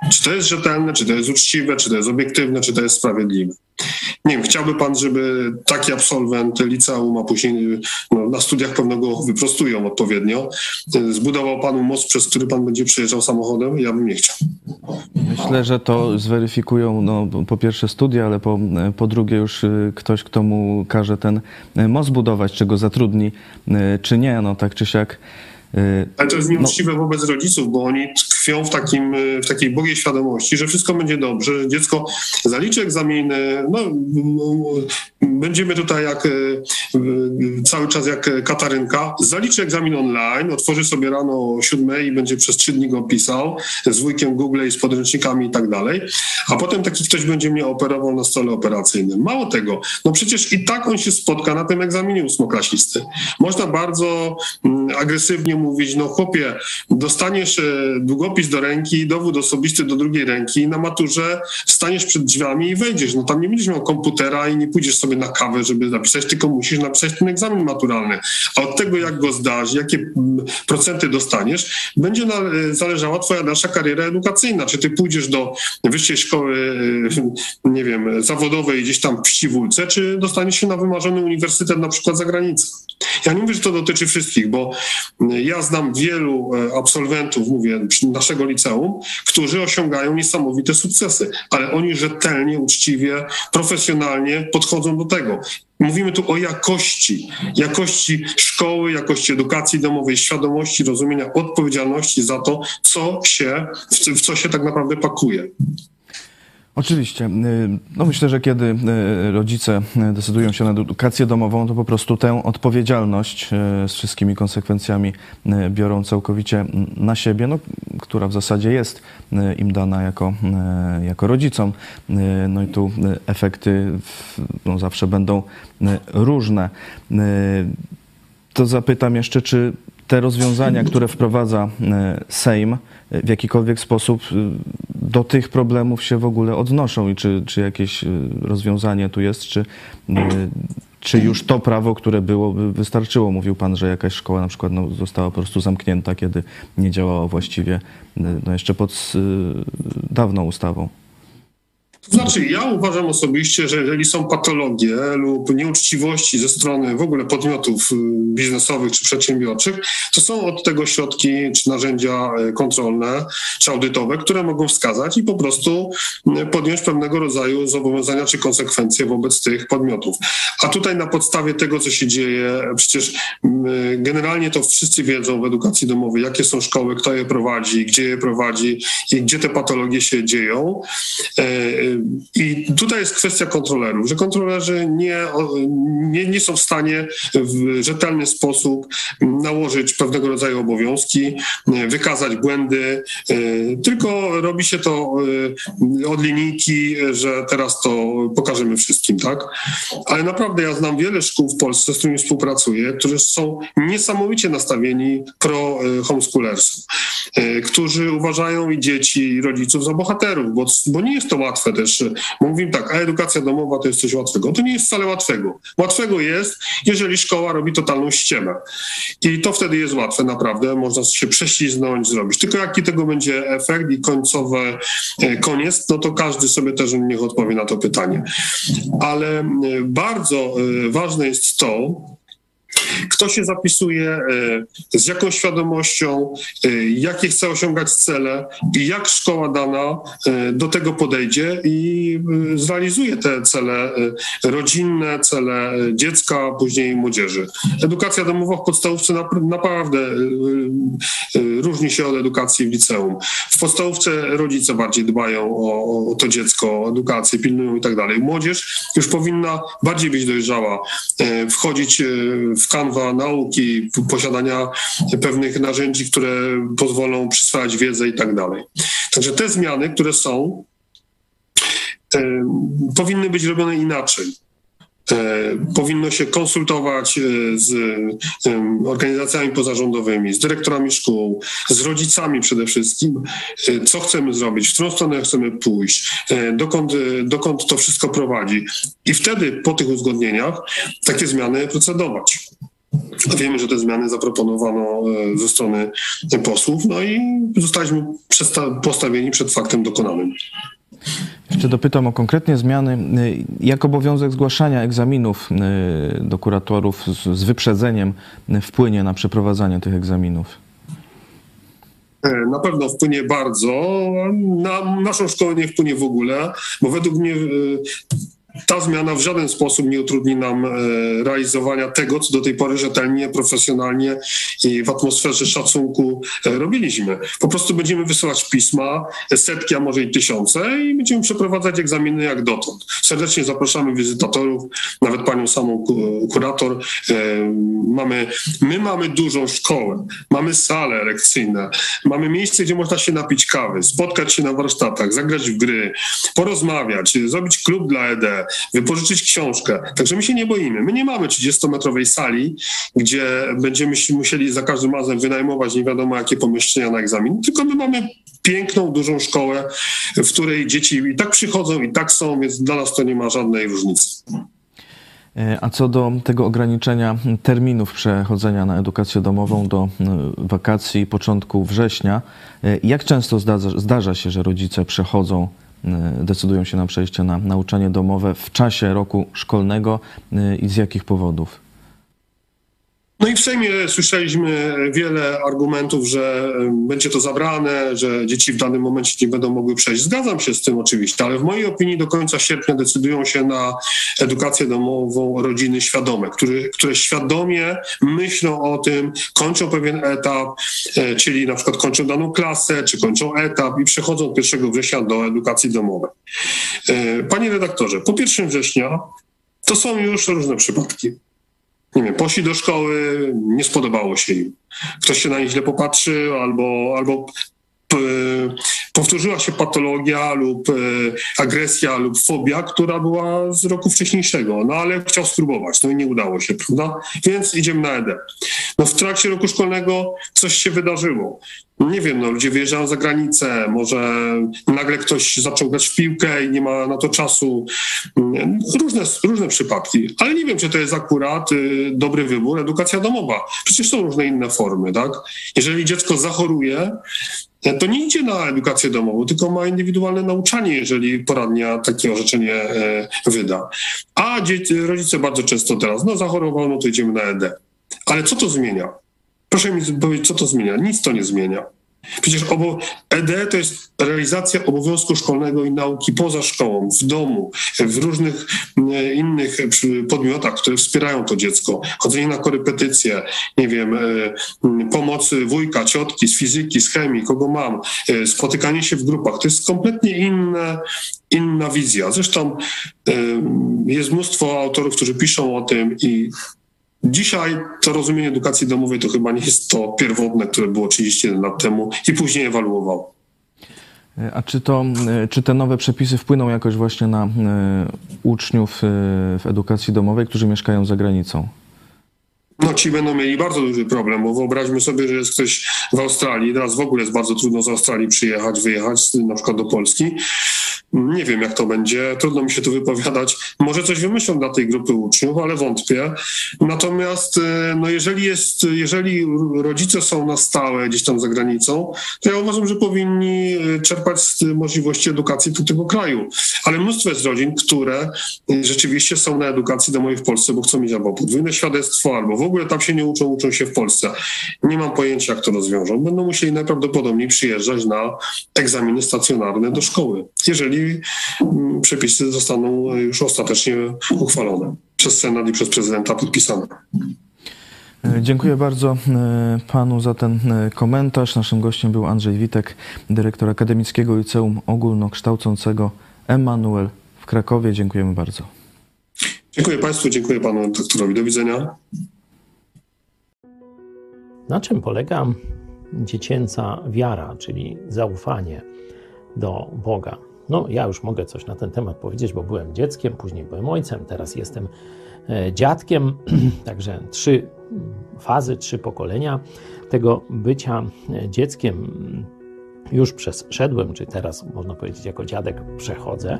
Czy to jest rzetelne, czy to jest uczciwe, czy to jest obiektywne, czy to jest sprawiedliwe. Nie wiem, chciałby pan, żeby taki absolwent liceum, a później no, na studiach pewno go wyprostują odpowiednio, zbudował panu most, przez który pan będzie przejeżdżał samochodem? Ja bym nie chciał. Myślę, że to zweryfikują no, po pierwsze studia, ale po, po drugie już y, ktoś, kto mu każe ten y, most budować, czy go zatrudni, y, czy nie. No tak czy siak. Y, Ale to jest nieuczciwe wobec rodziców, bo oni tkwią w, takim, y, w takiej bogiej świadomości, że wszystko będzie dobrze, że dziecko zaliczy egzaminy, no będziemy tutaj jak y, cały czas jak Katarynka, zaliczy egzamin online, otworzy sobie rano o siódmej i będzie przez trzy dni go pisał z wujkiem Google i z podręcznikami i tak dalej, a potem taki ktoś będzie mnie operował na stole operacyjnym. Mało tego, no przecież i tak on się spotka na tym egzaminie ósmoklasisty. Można bardzo mm, agresywnie mówić, no chłopie, dostaniesz e, długopis do ręki, dowód osobisty do drugiej ręki, na maturze staniesz przed drzwiami i wejdziesz. No tam nie będziesz miał komputera i nie pójdziesz sobie na kawę, żeby napisać, tylko musisz napisać ten egzamin maturalny. A od tego, jak go zdasz, jakie mm, procenty dostaniesz, będzie e, zależała twoja dalsza kariera edukacyjna. Czy ty pójdziesz do wyższej szkoły, e, nie wiem, zawodowej gdzieś tam w Ściwólce, czy dostaniesz się na wymarzony uniwersytet na przykład za granicą. Ja nie mówię, że to dotyczy wszystkich, bo ja znam wielu e, absolwentów, mówię, naszego liceum, którzy osiągają niesamowite sukcesy, ale oni rzetelnie, uczciwie, profesjonalnie podchodzą do tego. Mówimy tu o jakości, jakości szkoły, jakości edukacji domowej, świadomości, rozumienia odpowiedzialności za to, co się, w, co się tak naprawdę pakuje. Oczywiście. Y, No myślę, że kiedy y, rodzice y, decydują się na edukację domową, to po prostu tę odpowiedzialność z wszystkimi konsekwencjami biorą całkowicie na siebie, no, która w zasadzie jest im dana jako, jako rodzicom. No i tu efekty no, zawsze będą różne. To zapytam jeszcze, czy te rozwiązania, które wprowadza Sejm, w jakikolwiek sposób e, do tych problemów się w ogóle odnoszą i czy, czy jakieś e, rozwiązanie tu jest, czy, e, czy już to prawo, które było, by wystarczyło? Mówił pan, że jakaś szkoła na przykład no, została po prostu zamknięta, kiedy nie działała właściwie no, jeszcze pod dawną ustawą. Znaczy, ja uważam osobiście, że jeżeli są patologie lub nieuczciwości ze strony w ogóle podmiotów y, biznesowych czy przedsiębiorczych, to są od tego środki czy narzędzia y, kontrolne czy audytowe, które mogą wskazać i po prostu y, podjąć pewnego rodzaju zobowiązania czy konsekwencje wobec tych podmiotów. A tutaj na podstawie tego, co się dzieje, przecież generalnie to wszyscy wiedzą w edukacji domowej, jakie są szkoły, kto je prowadzi, gdzie je prowadzi i gdzie te patologie się dzieją. I tutaj jest kwestia kontrolerów, że kontrolerzy nie, nie, nie są w stanie w rzetelny sposób nałożyć pewnego rodzaju obowiązki, wykazać błędy, e, tylko robi się to e, od linijki, że teraz to pokażemy wszystkim, tak? Ale naprawdę ja znam wiele szkół w Polsce, z którymi współpracuję, którzy są niesamowicie nastawieni pro e, homeschoolersów, którzy uważają i dzieci, i rodziców za bohaterów, bo, bo nie jest to łatwe też. Bo Mówimy tak, a edukacja domowa to jest coś łatwego. To nie jest wcale łatwego. Łatwego jest, jeżeli szkoła robi totalną ściemę. I to wtedy jest łatwe, naprawdę. Można się prześliznąć, zrobić. Tylko jaki tego będzie efekt i końcowy e, koniec, no to każdy sobie też niech odpowie na to pytanie. Ale e, bardzo e, ważne jest to, kto się zapisuje, e, z jaką świadomością, e, jakie chce osiągać cele i jak szkoła dana e, do tego podejdzie i zrealizuje te cele rodzinne, cele dziecka, później młodzieży. Edukacja domowa w podstawówce nap- naprawdę różni się od edukacji w liceum. W podstawówce rodzice bardziej dbają o, to dziecko, edukację, pilnują i tak dalej. Młodzież już powinna bardziej być dojrzała, wchodzić w kanwa nauki, posiadania pewnych narzędzi, które pozwolą przyswajać wiedzę i tak dalej. Także te zmiany, które są, powinny być robione inaczej. E, Powinno się konsultować e, z em, organizacjami pozarządowymi, z dyrektorami szkół, z rodzicami przede wszystkim, e, co chcemy zrobić, w którą stronę chcemy pójść, e, dokąd, e, dokąd to wszystko prowadzi. I wtedy po tych uzgodnieniach takie zmiany procedować. Wiemy, że te zmiany zaproponowano e, ze strony posłów, no i zostaliśmy postawieni przed faktem dokonanym. Jeszcze dopytam o konkretnie zmiany. Y, Jak obowiązek zgłaszania egzaminów y, do kuratorów z, wyprzedzeniem y, wpłynie na przeprowadzanie tych egzaminów? E, Na pewno wpłynie bardzo. Na naszą szkołę nie wpłynie w ogóle, bo według mnie e, ta zmiana w żaden sposób nie utrudni nam e, realizowania tego, co do tej pory rzetelnie, profesjonalnie i w atmosferze szacunku e, robiliśmy. Po prostu będziemy wysyłać pisma, e, setki, a może i tysiące i będziemy przeprowadzać egzaminy jak dotąd. Serdecznie zapraszamy wizytatorów, nawet panią samą ku- kurator. Mamy, my mamy dużą szkołę, mamy sale lekcyjne, mamy miejsce, gdzie można się napić kawy, spotkać się na warsztatach, zagrać w gry, porozmawiać, zrobić klub dla ED, wypożyczyć książkę. Także my się nie boimy. My nie mamy 30-metrowej sali, gdzie będziemy musieli za każdym razem wynajmować nie wiadomo jakie pomieszczenia na egzamin, tylko my mamy piękną, dużą szkołę, w której dzieci i tak przychodzą, i tak są, więc dla nas to nie ma żadnej różnicy. E, A co do tego ograniczenia terminów przechodzenia na edukację domową do y, wakacji początku września, e, jak często zdarza, zdarza się, że rodzice przechodzą, decydują się na przejście na nauczanie domowe w czasie roku szkolnego y, i z jakich powodów? No i w Sejmie słyszeliśmy wiele argumentów, że będzie to zabrane, że dzieci w danym momencie nie będą mogły przejść. Zgadzam się z tym oczywiście, ale w mojej opinii do końca sierpnia decydują się na edukację domową rodziny świadome, które, które świadomie myślą o tym, kończą pewien etap, e, czyli na przykład kończą daną klasę, czy kończą etap i przechodzą 1 września do edukacji domowej. E, Panie redaktorze, po 1 września to są już różne przypadki nie wiem, poszli do szkoły, nie spodobało się im. Ktoś się na nich źle popatrzył, albo, albo powtórzyła się patologia lub e, agresja lub fobia, która była z roku wcześniejszego. No ale chciał spróbować, no i nie udało się, prawda? Więc idziemy na ED. No w trakcie roku szkolnego coś się wydarzyło. Nie wiem, no ludzie wyjeżdżają za granicę, może nagle ktoś zaczął grać w piłkę i nie ma na to czasu. Mm, Różne, różne przypadki, ale nie wiem, czy to jest akurat y, dobry wybór, edukacja domowa. Przecież są różne inne formy, tak? Jeżeli dziecko zachoruje, e, to nie idzie na edukację domową, tylko ma indywidualne nauczanie, jeżeli poradnia takie orzeczenie e, wyda. A dzieci, rodzice bardzo często teraz, no zachorował, no to idziemy na ED. Ale co to zmienia? Proszę mi powiedzieć, co to zmienia? Nic to nie zmienia. Przecież obo- ED to jest realizacja obowiązku szkolnego i nauki poza szkołą, w domu, w różnych e, innych e, podmiotach, które wspierają to dziecko. Chodzenie na korepetycje, nie wiem, e, m, pomoc wujka, ciotki z fizyki, z chemii, kogo mam, spotykanie się w grupach. To jest kompletnie inne, inna wizja. Zresztą jest mnóstwo autorów, którzy piszą o tym i Dzisiaj to rozumienie edukacji domowej to chyba nie jest to pierwotne, które było 31 lat temu i później ewaluowało. E, A czy, to, e, czy te nowe przepisy wpłyną jakoś właśnie na e, uczniów w edukacji domowej, którzy mieszkają za granicą? No ci będą mieli bardzo duży problem, bo wyobraźmy sobie, że jest ktoś w Australii, teraz w ogóle jest bardzo trudno z Australii przyjechać, wyjechać na przykład do Polski. Nie wiem, jak to będzie, trudno mi się tu wypowiadać. Może coś wymyślą dla tej grupy uczniów, ale wątpię. Natomiast e, no jeżeli, jest, jeżeli rodzice są na stałe gdzieś tam za granicą, to ja uważam, że powinni e, czerpać z możliwości edukacji do tego kraju. Ale mnóstwo jest rodzin, które e, rzeczywiście są na edukacji domowej w Polsce, bo chcą mieć albo podwójne świadectwo, albo w ogóle tam się nie uczą, uczą się w Polsce. Nie mam pojęcia, jak to rozwiążą. Będą musieli najprawdopodobniej przyjeżdżać na egzaminy stacjonarne do szkoły, jeżeli mm, przepisy zostaną już ostatecznie uchwalone przez Senat i przez prezydenta podpisane. Dziękuję bardzo e, panu za ten e, komentarz. Naszym gościem był Andrzej Witek, dyrektor Akademickiego Liceum Ogólnokształcącego Emanuel w Krakowie. Dziękujemy bardzo. Dziękuję Państwu, dziękuję panu doktorowi. Do widzenia. Na czym polega dziecięca wiara, czyli zaufanie do Boga? No, ja już mogę coś na ten temat powiedzieć, bo byłem dzieckiem, później byłem ojcem, teraz jestem e, dziadkiem. Także trzy fazy, trzy pokolenia tego bycia e, dzieckiem już przeszedłem, czy teraz można powiedzieć jako dziadek przechodzę.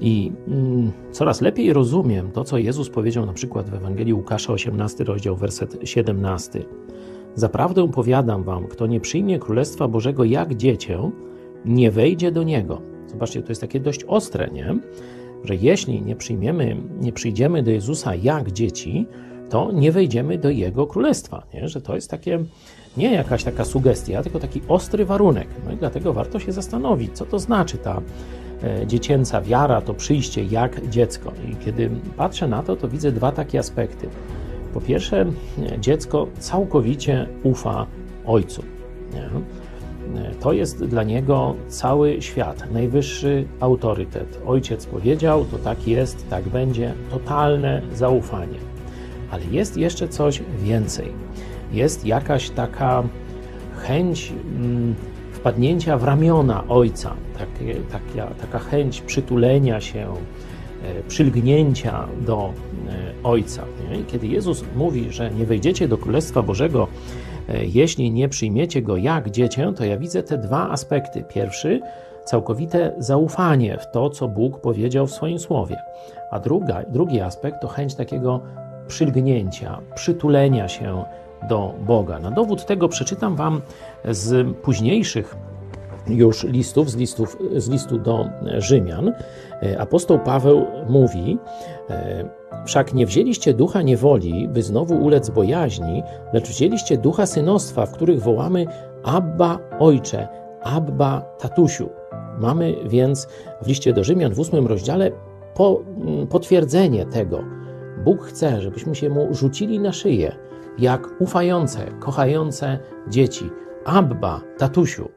I mm, coraz lepiej rozumiem to, co Jezus powiedział na przykład w Ewangelii Łukasza, 18 rozdział, werset 17. Zaprawdę powiadam wam, kto nie przyjmie Królestwa Bożego jak dziecię, nie wejdzie do niego. Zobaczcie, to jest takie dość ostre, nie? Że jeśli nie przyjmiemy, nie przyjdziemy do Jezusa jak dzieci, to nie wejdziemy do Jego królestwa, nie? Że to jest takie nie jakaś taka sugestia, tylko taki ostry warunek. No i dlatego warto się zastanowić, co to znaczy ta e, dziecięca wiara, to przyjście jak dziecko. I kiedy patrzę na to, to widzę dwa takie aspekty. Po pierwsze, dziecko całkowicie ufa ojcu. Nie? To jest dla niego cały świat, najwyższy autorytet. Ojciec powiedział, to tak jest, tak będzie, totalne zaufanie. Ale jest jeszcze coś więcej. Jest jakaś taka chęć mm, wpadnięcia w ramiona ojca, takie, taka, taka chęć przytulenia się, e, przylgnięcia do e, ojca. Kiedy Jezus mówi, że nie wejdziecie do Królestwa Bożego, jeśli nie przyjmiecie go jak dziecię, to ja widzę te dwa aspekty. Pierwszy, całkowite zaufanie w to, co Bóg powiedział w swoim słowie. A druga, drugi aspekt to chęć takiego przylgnięcia, przytulenia się do Boga. Na dowód tego przeczytam Wam z późniejszych już listów, z, listów, z listu do Rzymian. Apostoł Paweł mówi: Wszak nie wzięliście ducha niewoli, by znowu ulec bojaźni, lecz wzięliście ducha synostwa, w których wołamy Abba Ojcze, Abba Tatusiu. Mamy więc w liście do Rzymian w ósmym rozdziale po, potwierdzenie tego. Bóg chce, żebyśmy się mu rzucili na szyję jak ufające, kochające dzieci. Abba, tatusiu,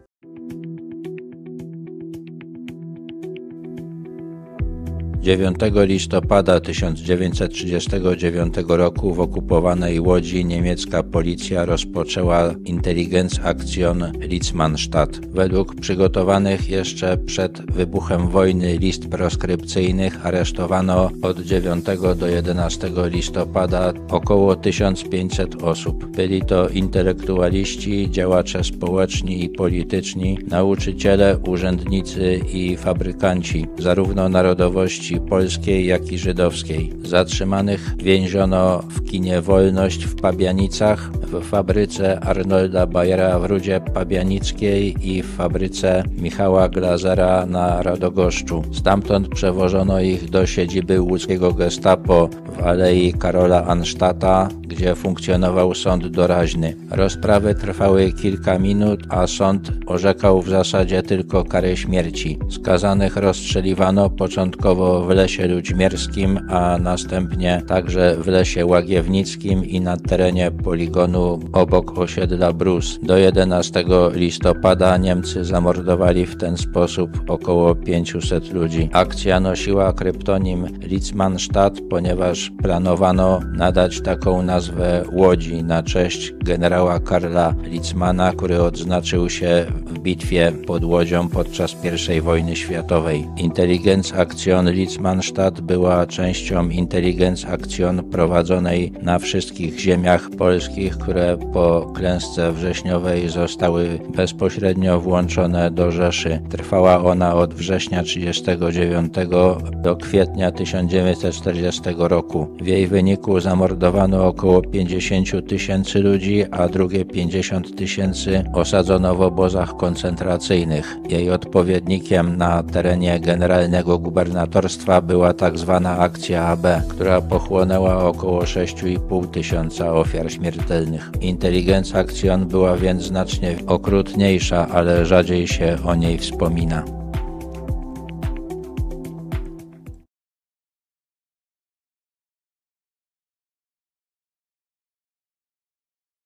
9 listopada 1939 roku w okupowanej Łodzi niemiecka policja rozpoczęła Intelligenzaktion Litzmannstadt. Według przygotowanych jeszcze przed wybuchem wojny list proskrypcyjnych aresztowano od 9 do 11 listopada około 1500 osób. Byli to intelektualiści, działacze społeczni i polityczni, nauczyciele, urzędnicy i fabrykanci, zarówno narodowości polskiej, jak i żydowskiej. Zatrzymanych więziono w kinie Wolność w Pabianicach, w fabryce Arnolda Bayera w Rudzie Pabianickiej i w fabryce Michała Glazera na Radogoszczu. Stamtąd przewożono ich do siedziby łódzkiego gestapo w Alei Karola Anstata, gdzie funkcjonował sąd doraźny. Rozprawy trwały kilka minut, a sąd orzekał w zasadzie tylko karę śmierci. Skazanych rozstrzeliwano początkowo w lesie ludźmierskim, a następnie także w lesie łagiewnickim i na terenie poligonu obok osiedla Brus. Do 11 listopada Niemcy zamordowali w ten sposób około 500 ludzi. Akcja nosiła kryptonim Litzmannstadt, ponieważ planowano nadać taką nazwę Łodzi na cześć generała Karla Litzmana, który odznaczył się w bitwie pod Łodzią podczas I wojny światowej. Intelligenz Aktion Litzmannstadt była częścią Intelligenz prowadzonej na wszystkich ziemiach polskich, które po klęsce wrześniowej zostały bezpośrednio włączone do Rzeszy. Trwała ona od września 1939 do kwietnia 1940 roku. W jej wyniku zamordowano około 50 tysięcy ludzi, a drugie 50 tysięcy osadzono w obozach koncentracyjnych. Jej odpowiednikiem na terenie generalnego gubernatorstwa była tak zwana akcja AB, która pochłonęła około 6,5 tysiąca ofiar śmiertelnych. Inteligencja akcjon była więc znacznie okrutniejsza, ale rzadziej się o niej wspomina.